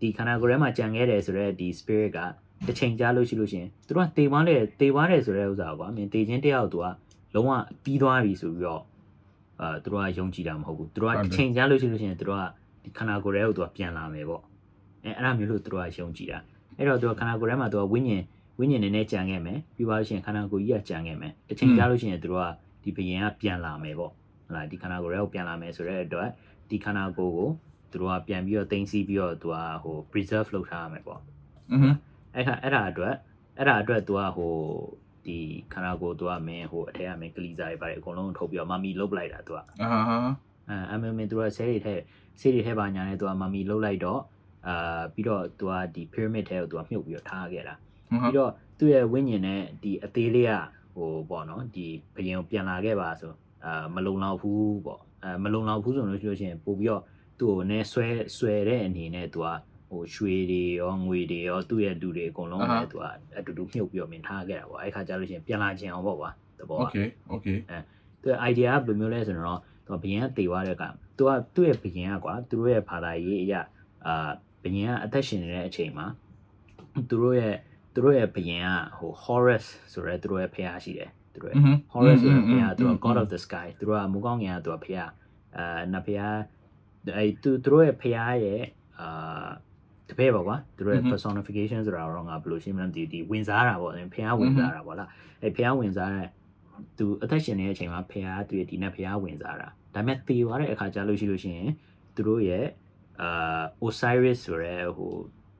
[SPEAKER 2] ဒီခန္ဓာကိုယ်ထဲမှာကြံခဲ့တယ်ဆိုတော့ဒီ spirit ကတစ်ချိန်ကြာလို့ရှိလို့ရှိရင်သူတို့ကတေသွားတယ်တေသွားတယ်ဆိုတဲ့ဥစ္စာကွာမင်းတေချင်းတယောက်သူကလုံးဝပြီးသွားပြီဆိုပြီးတော့ အာသူတို့ကယုံကြည်တာမဟုတ်ဘူးသူတို့ကတစ်ချိန်ကြာလို့ရှိလို့ရှိရင်သူတို့ကဒီခန္ဓာကိုယ်ရဲကိုသူကပြန်လာမယ်ပေါ့အဲအဲ့ဒါမျိုးလို့သူတို့ကယုံကြည်တာအဲ့တော့သူကခန္ဓာကိုယ်ရဲမှာသူကဝိညာဉ်ဝိညာဉ်နဲ့နဲ့ကြံခဲ့မယ်ပြီးပါလို့ရှိရင်ခန္ဓာကိုယ်ကြီးကကြံခဲ့မယ်တစ်ချိန်ကြာလို့ရှိရင်သူတို့ကဒီဘယင်ကပြန်လာမယ်ပေါ့ဟလာဒီခန္ဓာကိုယ်ရဲကိုပြန်လာမယ်ဆိုတဲ့အတွက်ဒီခန္ဓာကိုယ်ကိုသူတို့ကပြန်ပြီးတော့တင်စီပြီးတော့သူကဟို preserve လုပ်ထားရမယ်ပေါ့
[SPEAKER 1] อือဟึ
[SPEAKER 2] အဲ့ဒါအဲ့ဒါအတွက်အဲ့ဒါအတွက်သူကဟို ဒီခန္ဓာကိုယ် तू ကမင်းဟိုအထက်ကမင်းကလီစာတွေပါတယ်အကုန်လုံးထုတ်ပြီးတော့မမီလုတ်ပလိုက်တာ तू က
[SPEAKER 1] အာဟာ
[SPEAKER 2] ဟအဲအမေမင်းသူကဆဲတွေထဲဆဲတွေထဲပါညာနဲ့သူကမမီလှုပ်လိုက်တော့အာပြီးတော့သူကဒီ pyramid ထဲကိုသူကမြုပ်ပြီးတော့ထားခဲ့တာ
[SPEAKER 1] ဟုတ်
[SPEAKER 2] ပြီးတော့သူ့ရဲ့ဝိညာဉ်နဲ့ဒီအသေးလေးကဟိုပေါ့နော်ဒီဘယင်ကိုပြန်လာခဲ့ပါဆိုအာမလုံလောက်ဘူးပေါ့အဲမလုံလောက်ဘူးဆိုလို့ရှိလို့ရှိရင်ပို့ပြီးတော့သူ့ကိုနည်းဆွဲဆွဲတဲ့အနေနဲ့သူက ဟိုရွှေတွေရောငွေတွေရောသူ့ရဲ့လူတွေအကုန်လုံးလည်းသူကအတူတူမြုပ်ပြီးတော့မင်ထားခဲ့တာပေါ့အဲ့ခါကျလို့ရှိရင်ပြန်လာချင်အောင်ပေါ့ကွာတဘောက
[SPEAKER 1] Okay okay အဲ
[SPEAKER 2] သူရဲ့ idea ကဘယ်လိုမျိုးလဲဆိုတော့သူကဘယင်ကတေသွားတဲ့ကသူကသူ့ရဲ့ဘယင်ကကွာသူတို့ရဲ့ဘာသာရေးအရာအာဘယင်ကအသက်ရှင်နေတဲ့အချိန်မှာသူတို့ရဲ့သူတို့ရဲ့ဘယင်ကဟို Horus ဆိုရဲသူတို့ရဲ့ဖခင်ရှိတယ်သူတို့ရဲ့ Horus ဆိုတဲ့ဖခင်ကသူက God of the Sky သူတို့ကမိုးကောင်းကင်ကသူကဖခင်အာနဖခင်အဲသူတို့ရဲ့ဖခင်ရဲ့အာ တပည့်ပါကွာသူတို့ရဲ့ personification ဆိုတာတော့ငါဘယ်လိုရှင်းမလဲဒီဒီဝင်စားတာပေါ့ဖះဝင်စားတာပေါ့လားအဲဖះဝင်စားတဲ့သူအသက်ရှင်နေတဲ့အချိန်မှာဖះသူရဲ့ဒီနဲ့ဖះဝင်စားတာဒါပေမဲ့တေသွားတဲ့အခါကျလို့ရှိလို့ရှိရင်သူတို့ရဲ့အာ Osiris ဆိုရဲဟို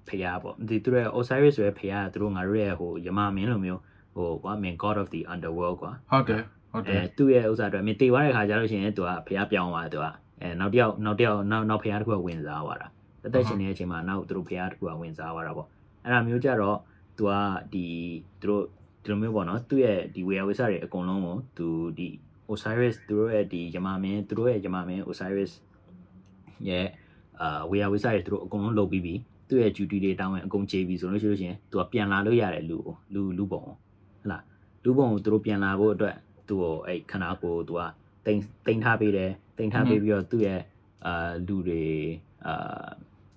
[SPEAKER 2] ဖះပေါ့ဒီသူတို့ရဲ့ Osiris ဆိုရဲဖះကသူတို့ငါတို့ရဲ့ဟိုယမမင်းလိုမျိုးဟိုကွာ main god of the underworld ကွာ
[SPEAKER 1] ဟုတ်တယ်ဟုတ်တ
[SPEAKER 2] အဲ
[SPEAKER 1] ယ်
[SPEAKER 2] သူ့ရဲ့ဥစ္စာအတွက်မင်းတေသွားတဲ့အခါကျလို့ရှိရင်သူကဖះပြောင်းသွားတယ်သူကအဲနောက်တစ်ယောက်နောက်တစ်ယောက်နောက်နောက်ဖះတစ်ခုကဝင်စားသွားတာ အသက်ရှင်နေတဲ့အချိန်မှာနောက်သူတို့ဖះတစ်ခုကဝင်စားသွားတာပေါ့အဲ့ဒါမျိုးကြတော့သူကဒီသူတို့ဒီလိုမျိုးပေါ့နော်သူ့ရဲ့ဒီဝေယဝိဆတွေအကုန်လုံးကိုသူဒီ Osiris သူတို့ရဲ့ဒီယမမင်းသူတို့ရဲ့ယမမင်း Osiris ရဲ့အာဝေယဝိဆတွေသူတို့အကုန်လုံးလုပ်ပြီးပြီသူ့ရဲ့ duty တွေတောင်းရင်အကုန်ခြေပြီဆိုလို့ရှိလို့ရှိရင်သူကပြန်လာလို့ရတယ်လူကိုလူလူပုံကိုဟလာလူပုံကိုသူတို့ပြန်လာဖို့အတွက်သူ့ကိုအဲ့ခနာကိုသူကတိန်တိန်ထားပေးတယ်တိန်ထားပေးပြီးတော့သူ့ရဲ့အာလူတွေအာ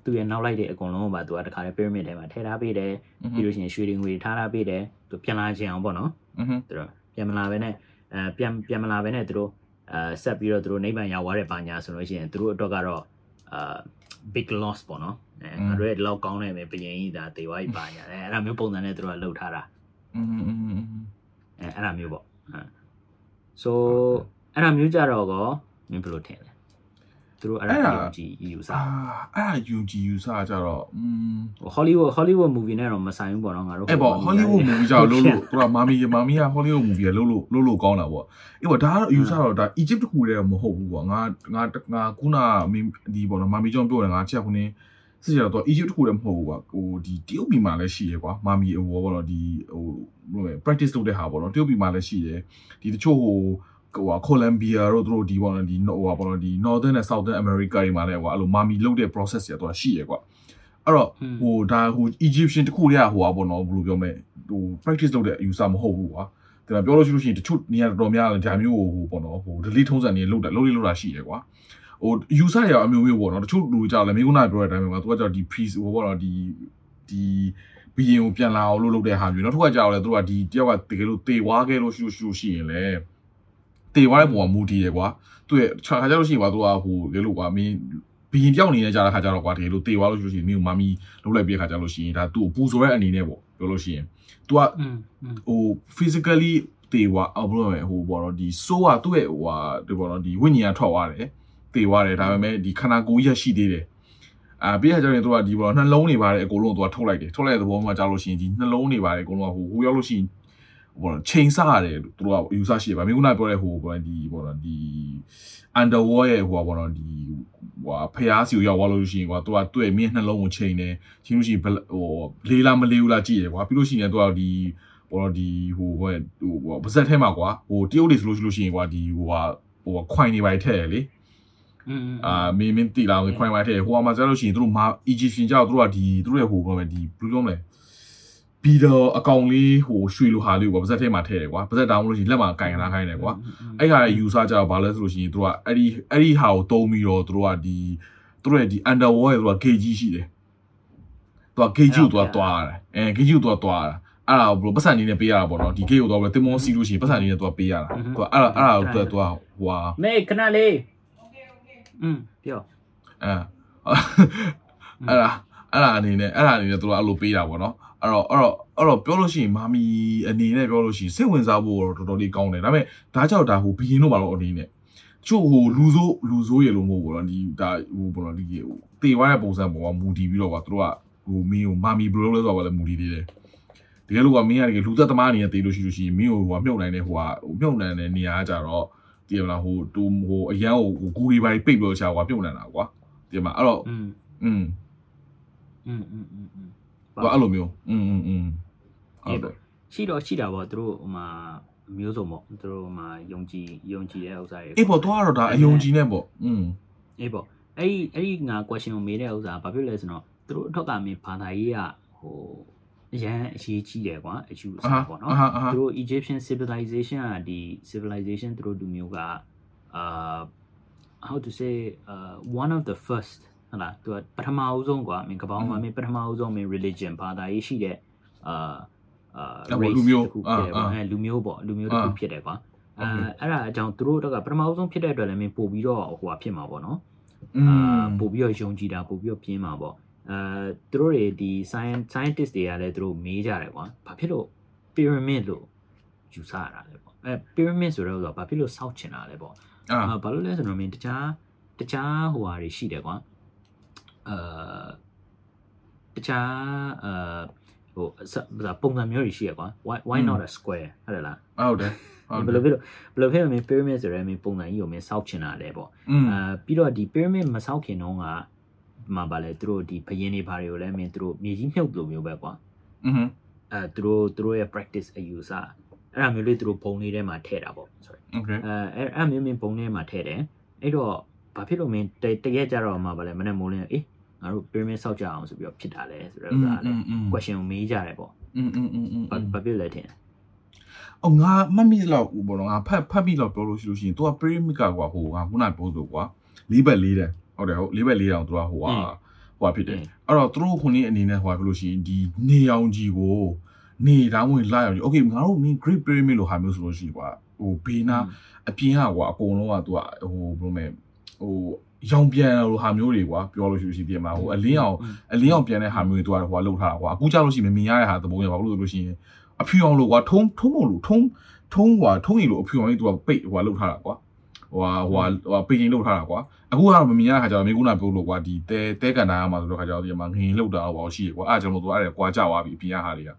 [SPEAKER 2] သူ့ရဲ့နောက်လိုက်တဲ့အကုန်လုံးကိုပါသူကတခါလေ pyramid ထဲမှာထည့်ထားပေးတယ်ပြီးလို့ရှိရင်ရွှေတွေငွေထားထားပေးတယ်သူပြန်လာခြင်းအောင်ပေါ့နော်သူတို့ပြန်မလာပဲနဲ့အဲပြန်ပြန်မလာပဲနဲ့သူတို့အဲဆက်ပြီးတော့သူတို့နိဗ္ဗာန်ရောက်သွားတဲ့ဘာညာဆိုလို့ရှိရင်သူတို့အတွက်ကတော့အာ big loss ပေါ့နော်အဲငါတို့ရဲ့လောက်ကောင်းနေမယ်ဘယင်ကြီးဒါဒေဝကြီးဘာညာအဲအဲ့ဒါမျိုးပုံစံနဲ့သူတို့ကလှုပ်ထားတာ
[SPEAKER 1] อืม
[SPEAKER 2] အဲအဲ့ဒါမျိုးပေါ့အဲ so အဲ့ဒါမျိုးကြတော့ကောမင်းဘယ်လိုထင်လဲ သူတို့အဲ့ဒါမျိုးကြည့်ယူစား
[SPEAKER 1] အာအဲ့ဒါ UG user ကြတော့อืม
[SPEAKER 2] ဟို Hollywood Hollywood movie နဲ့တော့မဆိုင်ဘူးပေါ့နော်ငါတို့
[SPEAKER 1] အဲ့ပေါ့ Hollywood movie ကြောင့်လို့လို့သူကမာမီမာမီက Hollywood movie ကလို့လို့လို့လို့ကောင်းတာပေါ့အေးပေါ့ဒါကတော့ user တော့ဒါ Egypt တခုတည်းတော့မဟုတ်ဘူးပေါ့ငါငါငါခုနမင်းဒီပေါ့နော်မာမီကြောင့်ပြောတယ်ငါချက်ခုနေစစ်ကြတော့ Egypt တခုတည်းမဟုတ်ဘူးကွာဟိုဒီတရုတ်ပြည်မှာလည်းရှိရကွာမာမီဟိုပေါ့နော်ဒီဟိုဘယ်လိုလဲ practice လုပ်တဲ့ဟာပေါ့နော်တရုတ်ပြည်မှာလည်းရှိတယ်ဒီတချို့ဟို ဟိုကိုလံဘီယာတို့တို့ဒီပေါ့နော်ဒီဟိုပေါ့နော်ဒီ Northern နဲ့ Southern America တွေမှာလည်းကွာအဲ့လိုမာမီလုပ်တဲ့ process တွေတော့ရှိရကွာအဲ့တော့ဟိုဒါဟို Egyptian တခုတည်းကဟိုပါပေါ့နော်ဘယ်လိုပြောမလဲဟို practice လုပ်တဲ့ user မဟုတ်ဘူးကွာဒါပေမဲ့ပြောလို့ရှိလို့ရှိရင်တချို့နေရာတော်တော်များတယ်ဒါမျိုးကိုဟိုပေါ့နော်ဟို delete ထုံးစံနေလုပ်တာလုပ်လေးလုပ်တာရှိရကွာဟို user တွေကအမျိုးမျိုးပေါ့နော်တချို့လူကြောက်လည်းမိကုနာပြောတဲ့အတိုင်းပဲကွာသူကကြောက်ဒီ piece ဟိုပေါ့နော်ဒီဒီဘီရင်ကိုပြန်လာအောင်လုပ်လုပ်တဲ့ဟာမျိုးနောက်တစ်ခါကြောက်လည်းသူကဒီတယောက်ကတကယ်လို့တေဝါခဲ့လို့ရှိလို့ရှိလို့ရှိရင်လည်း တေဝါတဲ့ပုံကမူတည်ရကွာသူရဲ့ခါကြလို့ရှိရင်ကွာသူကဟိုတကယ်လို့ကွာမင်းဘီရင်ပြောင်းနေနေကြတဲ့ခါကြတော့ကွာတကယ်လို့တေဝါလို့ရှိလို့ရှိရင်မင်းကိုမမီ လုပ်လိုက်ပြီးတဲ့ခါကျလို့ရှိရင်ဒါသူ့ကိုပူဆိုတဲ့အနေနဲ့ပေါ့ပြောလို့ရှိရင် तू က
[SPEAKER 2] อืมอืม
[SPEAKER 1] ဟို physically တေဝါအဘလို့ပဲဟိုပေါ့နော်ဒီ soul ကသူ့ရဲ့ဟိုဟာဒီပေါ့နော်ဒီဝိညာဉ်ကထွက်သွားတယ်တေသွားတယ်ဒါပေမဲ့ဒီခန္ဓာကိုယ်ကြီးရရှိသေးတယ်အာပြီးရကြရင်သူကဒီပေါ့နှလုံးတွေပါတယ်အကုန်လုံးသူကထုတ်လိုက်တယ်ထုတ်လိုက်တဲ့သဘောမှာကြာလို့ရှိရင်ဒီနှလုံးတွေပါတယ်အကုန်လုံးကဟိုဟိုရောက်လို့ရှိရင် ဟိုပေါ့ချိန်ဆရတယ်သူတို့က user ရှိတယ်ဗာမင်းကပြောတဲ့ဟိုပေါ့ဒီပေါ့နော်ဒီ underworld ရဲ့ဟိုပေါ့နော်ဒီဟိုဖျားစီကိုရောက်သွားလို့ရှိရင်ကွာသူကသူ့ရဲ့မြင့်နှလုံးကိုချိန်တယ်ချိန်လို့ရှိရင်ဟိုလေးလားမလေးဘူးလားကြည့်ရကွာပြီးလို့ရှိရင်သူကဒီပေါ်တော့ဒီဟိုဟိုဟိုပါဇက်ထဲမှာကွာဟိုတရုတ်တွေဆိုလို့ရှိရင်ကွာဒီဟိုဟာဟိုခွိုင်နေပါထည့်ရလေ
[SPEAKER 2] อืม
[SPEAKER 1] အာမင်းမင်းတီလာခွိုင်ပါထည့်ဟိုမှာကျလို့ရှိရင်တို့မာ Egyptian ကြောက်တို့ကဒီတို့ရဲ့ဟိုဘာလဲဒီဘယ်လိုပြောမလဲ ဘီတော့အကောင်လေးဟိုရွှေလိုဟာလေးကိုပါဇက်ထဲမှာထည့်တယ်ကွာပါဇက်တောင်းလို့ရှိရင်လက်မှာကင်ထားခိုင်းတယ်ကွာအဲ့ဟာရဲ့ user ကြောက်ဘာလဲဆိုလို့ရှိရင်တို့ကအဲ့ဒီအဲ့ဒီဟာကိုတုံးပြီးတော့တို့ကဒီတို့ရဲ့ဒီ underworld ရဲ့တို့က gauge ရှိတယ်တို့က gauge ကိုတို့ကတွားရတယ်အဲ gauge ကိုတို့ကတွားရတာအဲ့ဒါဘယ်လိုပတ်စံနေနဲ့ပေးရတာပေါ့နော်ဒီ gauge ကိုတော့ပဲတင်မောစီလို့ရှိရင်ပတ်စံနေနဲ့တို့ကပေးရတာတို့ကအဲ့ဒါအဲ့ဒါကိုတို့ကဟိုဟာ
[SPEAKER 2] မေခဏလေးอืมပြော
[SPEAKER 1] အဲအဲ့ဒါအဲ့ဒါအနေနဲ့အဲ့ဒါအနေနဲ့တို့ကအဲ့လိုပေးတာပေါ့နော် အဲ့တော့အဲ့တော့အဲ့တော့ပြောလို့ရှိရင်မာမီအနေနဲ့ပြောလို့ရှိရင်စိတ်ဝင်စားဖို့တော့တော်တော်လေးကောင်းတယ်ဒါပေမဲ့ဒါကြောင့်ဒါဟိုဘီရင်တို့ပါတော့အနေနဲ့ချို့ဟိုလူဆိုးလူဆိုးရလို့မဟုတ်ဘူးတော့ဒီဒါဟိုဘောတော့ဒီဟိုတေသွားတဲ့ပုံစံပေါ်မှာမူတည်ပြီးတော့ကွာတို့ကဟိုမင်းကိုမာမီဘယ်လိုလဲဆိုတော့လည်းမူတည်သေးတယ်တကယ်လို့ကမင်းကတကယ်လူသက်သမားအနေနဲ့တေလို့ရှိလို့ရှိရင်မင်းကိုဟိုမြုပ်နိုင်တဲ့ဟိုဟာဟိုမြုပ်နိုင်တဲ့နေရာကကြတော့ တည်မလားဟိုတူဟိုအရန်ဟိုဂူရီပိုင်းပိတ်ပြီးတော့ရှာကွာပြုတ်နေတာကွာတည်မလားအဲ့တော့
[SPEAKER 2] อืม
[SPEAKER 1] อืม
[SPEAKER 2] อืมอืม อืมอืม
[SPEAKER 1] ကွာအဲ့လိုမျိုးอืมอืมอืมဟုတ်တယ်
[SPEAKER 2] ရှိတော့ရှိတာပေါ့သူတို့ဟိုမှာမျိုးစုံပေါ့သူတို့ဟိုမှာယုံကြည်ယုံကြည်တဲ့ဥစ္စာတွေ
[SPEAKER 1] အေးပေါ့သွားတော့ဒါအယုံကြည်နေပေါ့อืม
[SPEAKER 2] အေးပေါ့အဲ့ဒီအဲ့ဒီငါ question ကိုမေးတဲ့ဥစ္စာဘာဖြစ်လဲဆိုတော့သူတို့အထောက်ကမင်းဘာသာရေးကဟိုအရန်အရေးကြီးတယ်ကွာအကျူအဆပေါ့နော်
[SPEAKER 1] အာအာ
[SPEAKER 2] သူတို့ Egyptian civilization ကဒီ civilization သူတို့လူမျိုးကအာ how to say uh one of the first ဟလာသူကပထမအဦးဆုံးကွာမင်းကပောင်းမှာမင်းပထမအဦးဆုံးမင်း religion ဘာသာရေးရှိတဲ့အာအာ race တစ်ခုဖြစ်တယ်ကွာအဲလူမျိုးပေါ့လူမျိုးတစ်ခုဖြစ်တယ်ကွာအဲအဲ့ဒါအကြောင်းသူတို့တော့ကပထမအဦးဆုံးဖြစ်တဲ့အတွက်လည်းမင်းပို့ပြီးတော့ဟိုဟာဖြစ်မှာပေါ့နော်
[SPEAKER 1] อื
[SPEAKER 2] အာ
[SPEAKER 1] ม
[SPEAKER 2] ပို့ပြီးတော့ယုံကြည်တာပို့ပြီးတော့ပြင်းမှာပေါ့အဲသူတို့တွေဒီ science scientist တွေကလည်းသူတို့မေးကြတယ်ကွာဘာဖြစ်လို့ pyramid လို့ယူဆရတာလဲပေါ့အဲ pyramid ဆိုတော့ဘာဖြစ်လို့စောက်ချင်တာလဲပေါ့
[SPEAKER 1] အာ
[SPEAKER 2] အာဘာလို့လဲဆိုတော့မင်းတခြားတခြားဟိုဟာတွေရှိတယ်ကွာ အာတခြားအာဟိုပုံစံမျိုးတွေရှိရကွာ why why not a square ဟုတ်တယ်လား
[SPEAKER 1] ဟုတ်တယ်
[SPEAKER 2] ဘယ်လိုဖြစ်လို့ဘယ်လိုဖြစ်လို့မင်း pyramid ဆိုရဲမင်းပုံစံကြီးကိုမင်းစောက်ချင်တာလဲပေါ့အာပြီးတော့ဒီ pyramid မစောက်ခင်တော့ကမှာပါလေသူတို့ဒီဘယင်းတွေဘာတွေကိုလဲမင်းသူတို့မြေကြီးမြုပ်လိုမျိုးပဲကွာ
[SPEAKER 1] อือဟึ
[SPEAKER 2] အဲသူတို့သူတို့ရဲ့ practice အယူဆအဲ့ဒါမျိုးလေးသူတို့ဘုံလေးထဲမှာထည့်တာပေါ့ sorry အဲအဲ့အမျိုးမျိုးဘုံလေးထဲမှာထည့်တယ်အဲ့တော့ဘာဖြစ်လို့မင်းတရက်ကြတော့မှာပါလေမနေ့မိုးလင်းအေး ငါတို့ pyramid ဆောက်ကြအောင်ဆိုပြီးတော့ဖြစ်တာလဲဆိုတော့ဒါလည်း question ကိုမေးကြတယ်ပေါ့
[SPEAKER 1] อืมอืมอืมอืม
[SPEAKER 2] ဘာဖြစ်လဲထင်
[SPEAKER 1] အော်ငါမမီလောက်ဘောတော့ငါဖတ်ဖတ်ပြီးတော့ပြောလို့ရှိလို့ရှိရင် तू က pyramid ကကွာဟိုငါခုနပြောဆိုကွာ၄ဘက်၄တယ်ဟုတ်တယ်ဟုတ်၄ဘက်၄တောင် तू ကဟိုဟာဟိုဖြစ်တယ်အဲ့တော့သူတို့ခုနည်းအနေနဲ့ဟိုဖြစ်လို့ရှိရင်ဒီနေအောင်ကြီးကိုနေတောင်းဝင်လာအောင်ကြီးโอเคငါတို့ mean great pyramid လို့ဟာမျိုးဆိုလို့ရှိကွာဟိုဘေးနာအပြင်ကကွာအကုန်လုံးကသူကဟိုဘယ်လိုမလဲဟို ရောင်ပြန်လို့ဟာမျိုးတွေကွာပြောလို့ရှိလို့ရှိပြင်မှာဟိုအလင်းအောင်အလင်းအောင်ပြန်တဲ့ဟာမျိုးတွေသူကဟိုကလောက်ထားတာကွာအခုကြောက်လို့ရှိရင်မမြင်ရတဲ့ဟာသဘောရပါဘူးလို့လို့ရှိရင်အဖြူအောင်လို့ကွာထုံးထုံးမလို့ထုံးထုံးကွာထုံးရီလို့အဖြူအောင်လေးသူကပိတ်ဟိုကလောက်ထားတာကွာဟိုဟာဟိုဟာဟိုပိတ်ရင်လောက်ထားတာကွာအခုကတော့မမြင်ရတဲ့ခါကျတော့မိကုနာပြောလို့ကွာဒီတဲတဲကန်နာရမှာဆိုတော့ခါကျတော့ဒီမှာငင်လောက်တာတော့ရှိရကွာအားကြောင့်လို့သူအဲ့ဒါကွာကြသွားပြီအပြင်ရဟာတွေကအဲ့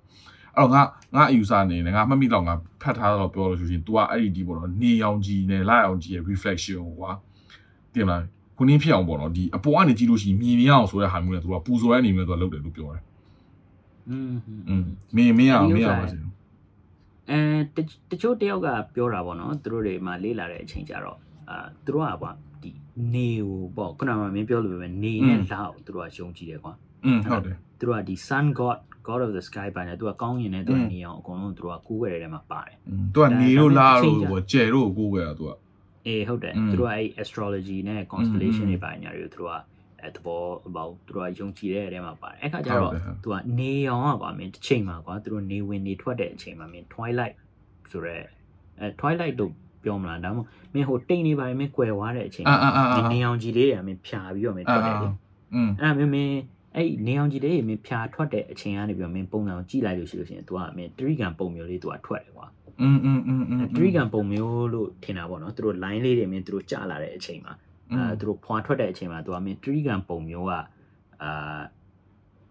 [SPEAKER 1] တော့ငါငါအယူဆနေတယ်ငါမှတ်မိတော့ငါဖတ်ထားတော့ပြောလို့ရှိရင် तू ကအဲ့ဒီဒီပေါ့နော်နေအောင်ကြီးနဲ့လာအောင်ကြီးရဲ့ reflection ကွာတင်မလား ခုနင်းဖြစ်အောင်ပေါ့နော်ဒီအပေါ်ကနေကြည့်လို့ရှိရင်မြင်မြင်အောင်ဆိုတဲ့ဟာမျိုးနဲ့သူကပူဇော်ရနေမျိုးသူကလုပ်တယ်လို့ပြောတယ်
[SPEAKER 2] อืม
[SPEAKER 1] อืมမင်းမင်းအောင်မင်းအောင်ပါစေ
[SPEAKER 2] အဲတချို့တယောက်ကပြောတာပေါ့နော်သူတို့တွေမှာလေးလာတဲ့အချိန်ကြတော့အာသူတို့ကပေါ့ဒီနေကိုပေါ့ခုနကမင်းပြောလို့ပဲနေနဲ့လာကိုသူတို့ကယုံကြည်တယ်ကွာ
[SPEAKER 1] อืมဟုတ်တယ်
[SPEAKER 2] သူတို့ကဒီ sun god god of the sky ပါနေသူကကောင်းရင်လည်းသူကနေအောင်အကုန်လုံးသူတို့ကကိုးွယ်တဲ့ထဲမှာပါတယ်
[SPEAKER 1] သူကနေတို့လာတို့ပေါ့ကျဲတို့ကိုးွယ်တာသူက
[SPEAKER 2] အေးဟုတ်တယ်သူတို့ကအဲ့ astrology နဲ့ constellation တွေပါညာတွေသူတို့ကအဲ့သဘောဘောက်သူတို့ကယုံကြည်တဲ့အထဲမှာပါတယ်အဲ့ခါကျတော့သူကနေရောင်อ่ะကွာမင်းတစ်ချိန်မှာကွာသူတို့နေဝင်နေထွက်တဲ့အချိန်မှာမင်း twilight ဆိုတော့အဲ twilight တို့ပြောမလားဒါမှမင်းဟိုတိတ်နေပါရင်မင်းကွယ်သွားတဲ့အချိန်ဒီနေအောင်ကြီးလေးတွေကမင်းဖြာပြီးတော့မင်းထွက်တယ်လေအဲ့ဒါမင်းမင်းအဲ့နေအောင်ကြီးလေးတွေမင်းဖြာထွက်တဲ့အချိန်ကနေပြီးတော့မင်းပုံစံကိုကြည့်လိုက်လို့ရှိလို့ရှိရင် तू ကမင်းတရိကံပုံမျိုးလေး तू ကထွက်တယ်ကွာ
[SPEAKER 1] อืมอืมอืมอืม
[SPEAKER 2] တရိကန်ပုံမျိုးလို့ထင်တာပေါ့နော်သူတို့ line လေးတွေမင်းသူတို့ကြာလာတဲ့အချိန်မှာအဲသူတို့ဖွာထွက်တဲ့အချိန်မှာ तू ကမင်းတရိကန်ပုံမျိုးကအာ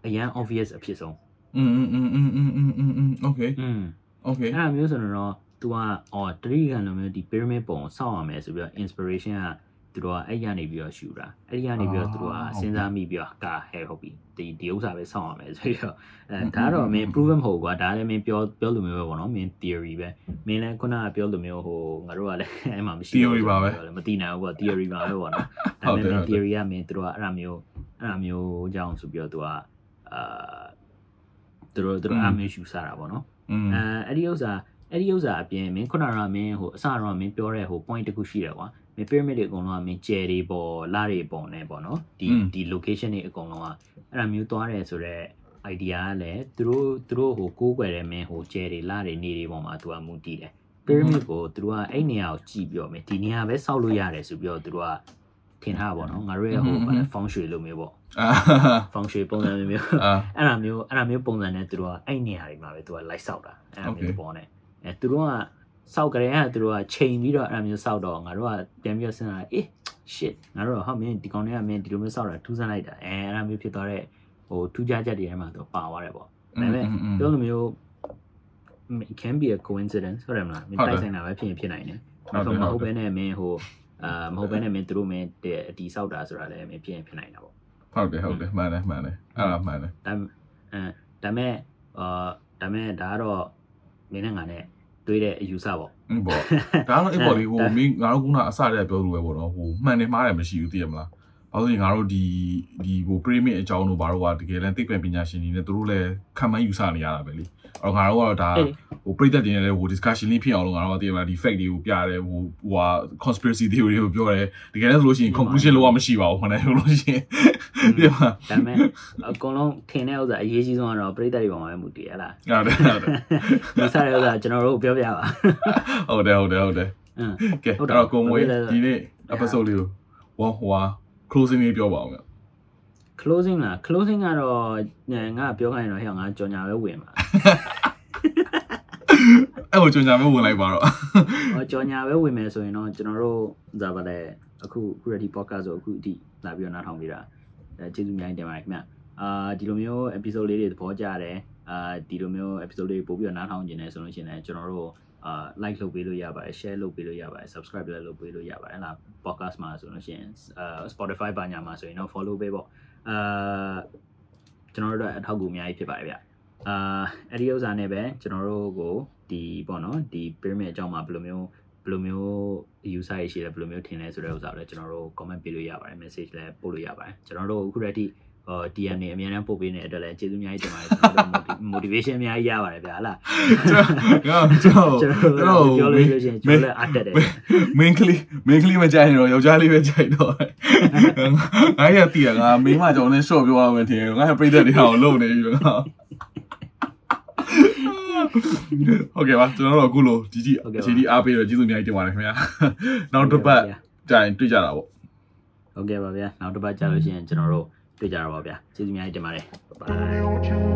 [SPEAKER 2] အရန် obvious အဖြစ်ဆုံး
[SPEAKER 1] อืมอืมอืมอืมอืมอืมอืมโอเค
[SPEAKER 2] อืม
[SPEAKER 1] โอเค
[SPEAKER 2] အဲ့ဒါမျိုးဆိုတော့ तू ကအော်တရိကန်လိုမျိုးဒီ pyramid ပုံကိုစောင့်ရမယ်ဆိုပြီးတော့ inspiration က သူတို့ကအဲ့ရနေပြီးတော့ရှူတာအဲ့ဒီကနေပြီးတော့သူတို့ကစဉ်းစားမိပြီးတော့ကာဟဲဟုတ်ပြီဒီဒီဥစ္စာပဲစောင့်ရမယ်ဆိုပြီးတော့အဲဒါတော့မင်း proven မဟုတ်ကွာဒါလည်းမင်းပြောပြောလိုမျိုးပဲပေါ့နော်မင်း theory ပဲမင်းလည်းခုနကပြောလိုမျိုးဟိုငါတို့ကလည်းအဲ့မှာမရှိ
[SPEAKER 1] theory ပါပဲ
[SPEAKER 2] မသိနိုင်ဘူးပေါ့ theory ပါပဲပေါ့နော်ဒါ
[SPEAKER 1] ဟုတ်
[SPEAKER 2] ပေ
[SPEAKER 1] တယ်
[SPEAKER 2] မဲ့
[SPEAKER 1] ဟုတ်တယ်
[SPEAKER 2] theory ကမင်းသူတို့ကအဲ့ဒါမျိုးအဲ့ဒါမျိုးကြောင့်ဆိုပြီးတော့သူကအာသူတို့သူတို့အဲ့ဒါမျိုးရှူစားတာပေါ့နော်
[SPEAKER 1] อืม
[SPEAKER 2] အဲအဲ့ဒီဥစ္စာအဲ့ဒီဥစ္စာအပြင်မင်းခုနကမင်းဟိုအစတော့မင်းပြောတဲ့ဟို point တစ်ခုရှိတယ်ကွာ မင်း pyramid တွေအကုန်လုံးကမင်းကျယ်တွေပေါ်လာတွေပေါ်နေပေါ့နော်ဒီဒီ location တွေအကုန်လုံးကအဲ့ဒါမျိုးသွားတယ်ဆိုတော့ idea ကလည်းသူတို့သူတို့ဟိုကိုးကွယ်တဲ့မင်းဟိုကျယ်တွေလာတွေနေတွေပေါ်မှာသူကမူတည်တယ် pyramid ကိုသူတို့ကအဲ့နေရာကိုကြည့်ပြီးတော့မင်းဒီနေရာပဲစောက်လို့ရတယ်ဆိုပြီးတော့သူတို့ကထင်ထားပါတော့ငါတို့ရဲ့ဟိုဘာလဲ feng shui လို့မျိုးပေါ့
[SPEAKER 1] အာ
[SPEAKER 2] feng shui ပုံစံမျိုး
[SPEAKER 1] အာ
[SPEAKER 2] အဲ့ဒါမျိုးအဲ့ဒါမျိုးပုံစံနဲ့သူတို့ကအဲ့နေရာတွေမှာပဲသူက light ဆောက်တာအဲ့ဒါမျိုးပေါ်နေအဲသူတို့က စောက်ကြတဲ့အဲ့သူတို့ကချိန်ပြီးတော့အဲ့ဒါမျိုးစောက်တော့ငါတို့ကပြန်ပြီးတော့စဉ်းစားအေး shit ငါတို့ကဟာမင်းဒီကောင်တွေကမင်းဒီလိုမျိုးစောက်တာထူးဆန်းလိုက်တာအဲအဲ့ဒါမျိုးဖြစ်သွားတဲ့ဟိုထူးခြားချက်တွေထဲမှာသူပါသွားတယ်ပေါ့ဒါပေမဲ့ပြောလိုမျိုး it can be a coincidence ဟုတ်တယ်မလားမင်းတိုက်ဆိုင်တာပဲဖြစ်ရင်ဖြစ်နိုင်တယ်
[SPEAKER 1] ဟုတ်တယ်
[SPEAKER 2] မ
[SPEAKER 1] ဟုတ်
[SPEAKER 2] ဟုတ်
[SPEAKER 1] တယ်
[SPEAKER 2] ဘဲနဲ့မင်းဟိုအာမဟုတ်ဘဲနဲ့မင်းသူတို့မင်းတဲ့အတီဆောက်တာဆိုတာလည်းမင်းဖြစ်ရင်ဖြစ်နိုင်တာပေါ့
[SPEAKER 1] ဟုတ်တယ်ဟုတ်တယ်မှန်တယ်မှန်တယ်အဲ့ဒါမှန်တယ်
[SPEAKER 2] ဒါအဲဒါမဲ့အာဒါမဲ့ဒါကတော့မင်းနဲ့ငါနဲ့ တွေးတဲ့အယူဆပေါ့
[SPEAKER 1] อืมပေါ့ဒါတော့အဲ့ပေါ်လေးဟိုမင်းငါတို့ခုနအစတည်းကပြောလို့ပဲပေါ့နော်ဟိုမှန်တယ်မှားတယ်မရှိဘူးသိရမလား။ အဲဆိုရင်ငါတို့ဒီဒီဟို pyramid အကြောင်းတို့ဘာလို့ကတကယ်လည်းသိပ္ပံပညာရှင်တွေနဲ့သူတို့လည်းခံမှန်းယူဆနေရတာပဲလေ။အဲ့တော့ငါတို့ကတော့ဒါ
[SPEAKER 2] အေး
[SPEAKER 1] ဟိုပြိသက်တင်နေတဲ့ဟို discussion လေးဖြစ်အောင်လို့ငါတို့ကသိရမလားဒီ fact တွေကိုပြတယ်ဟိုဟိုဟာ conspiracy theory တွေကိုပြောတယ်တကယ်လည်းဆိုလို့ရှိရင် conclusion လောက်မရှိပါဘူးခဏဆိုလို့ရှိရင်သိရမလား
[SPEAKER 2] ဒါမဲ့အကုန်လုံးထင်တဲ့ဥစ္စာအရေးကြီးဆုံးကတော့ပြိတ္တတွေပေါ်မှာပဲမူတည်ရလား
[SPEAKER 1] ဟုတ်တယ်ဟုတ်တယ်
[SPEAKER 2] ဒီစားတဲ့ဥစ္စာကျွန်တော်တို့ပြောပြပါ
[SPEAKER 1] ဟုတ်တယ်ဟုတ်တယ်ဟုတ်တယ်
[SPEAKER 2] အင်း
[SPEAKER 1] ကဲ
[SPEAKER 2] ဟုတ်
[SPEAKER 1] အဲ့
[SPEAKER 2] တယ်
[SPEAKER 1] တော့ကိုမွေး
[SPEAKER 2] ဟုတ်တယ်
[SPEAKER 1] ဒီနေ့ episode လေးကိုဝဟိုဟာ closing လေးပြောပါအောင်ဗျ
[SPEAKER 2] closing လား closing ကတော့ညငါပြောခိုင်းရင်တော့ဟဲ့ငါကြော်ညာပဲဝင်ပါ
[SPEAKER 1] အဲ့ဟိုကြွညာမဲ့ဝင်လိုက်ပါတော့
[SPEAKER 2] ဟောကြော်ညာပဲဝင်မယ်ဆိုရင်တော့ကျွန်တော်တို့ဒါပါလေအခု Ready Podcast ဆိုအခုအထိလာပြီးတော့နားထောင်ပြီးတာအဲကျေးဇူးအများကြီးတင်ပါတယ်ခင်ဗျအာဒီလိုမျိုး episode လေးတွေသဘောကျတယ်အာဒီလိုမျိုး episode လေးပို့ပြီးတော့နားထောင်နေတယ်ဆိုလို့ရှိရင်လည်းကျွန်တော်တို့ အာ like လုပ်ပေးလို့ရပါတယ် share လုပ်ပေးလို့ရပါတယ် subscribe လည်းလုပ်ပေးလို့ရပါတယ်ဟလား podcast မှာဆိုလို့ရှိရင်အာ Spotify ဘာညာမှာဆိုရင်တော့ follow ပေးပေါ့အာကျွန်တော်တို့အတွက်အထောက်အကူအများကြီးဖြစ်ပါတယ်ဗျအာအဲ့ဒီဥစ္စာနဲ့ပဲကျွန်တော်တို့ကိုဒီပေါ့နော်ဒီ pyramid အကြောင်းမှာဘယ်လိုမျိုးဘယ်လိုမျိုး user ရရှိလဲဘယ်လိုမျိုးထင်လဲဆိုတဲ့ဥစ္စာကိုလည်းကျွန်တော်တို့ comment ပေးလို့ရပါတယ် message လည်းပို့လို့ရပါတယ်ကျွန်တော်တို့အခုတည်းက ဟို DM နေအများအားပို့ပေးနေတဲ့အတွက်လည်းကျေးဇူးအများကြီးတင်ပါတယ်ကျွန်တော်တို့ motivation အများကြီးရပါတယ်ဗျာဟလား
[SPEAKER 1] ငါကျွန်တော်
[SPEAKER 2] ကျွန်
[SPEAKER 1] ကျွန်
[SPEAKER 2] တော်
[SPEAKER 1] တော်
[SPEAKER 2] တို့ပြောလို့ရှိရင်ကျွန်တော်လည်းအတက်တယ်
[SPEAKER 1] မင်းကလေးမင်းကလေးမကြိုက်ရင်တော့ယောက်ျားလေးပဲကြိုက်တော့ငါရတီးရငါမိန်းမကြောင့်လည်း short ပြောရမယ်ထင်ငါပြိသက်တွေဟောလုံနေပြီငါဟုတ်ကဲ့ပါကျွန်တော်တို့အခုလိုဒီကြီးဒီဒီအားပေးတော့ကျေးဇူးအများကြီးတင်ပါတယ်ခင်ဗျာနောက်တစ်ပတ်ကြရင်တွေ့ကြတာပေါ့
[SPEAKER 2] ဟုတ်ကဲ့ပါဗျာနောက်တစ်ပတ်ကြာလို့ရှိရင်ကျွန်တော်တို့ တွေ့ကြတော့ပါဗျာကျေးဇူးအများကြီးတင်ပါတယ် bye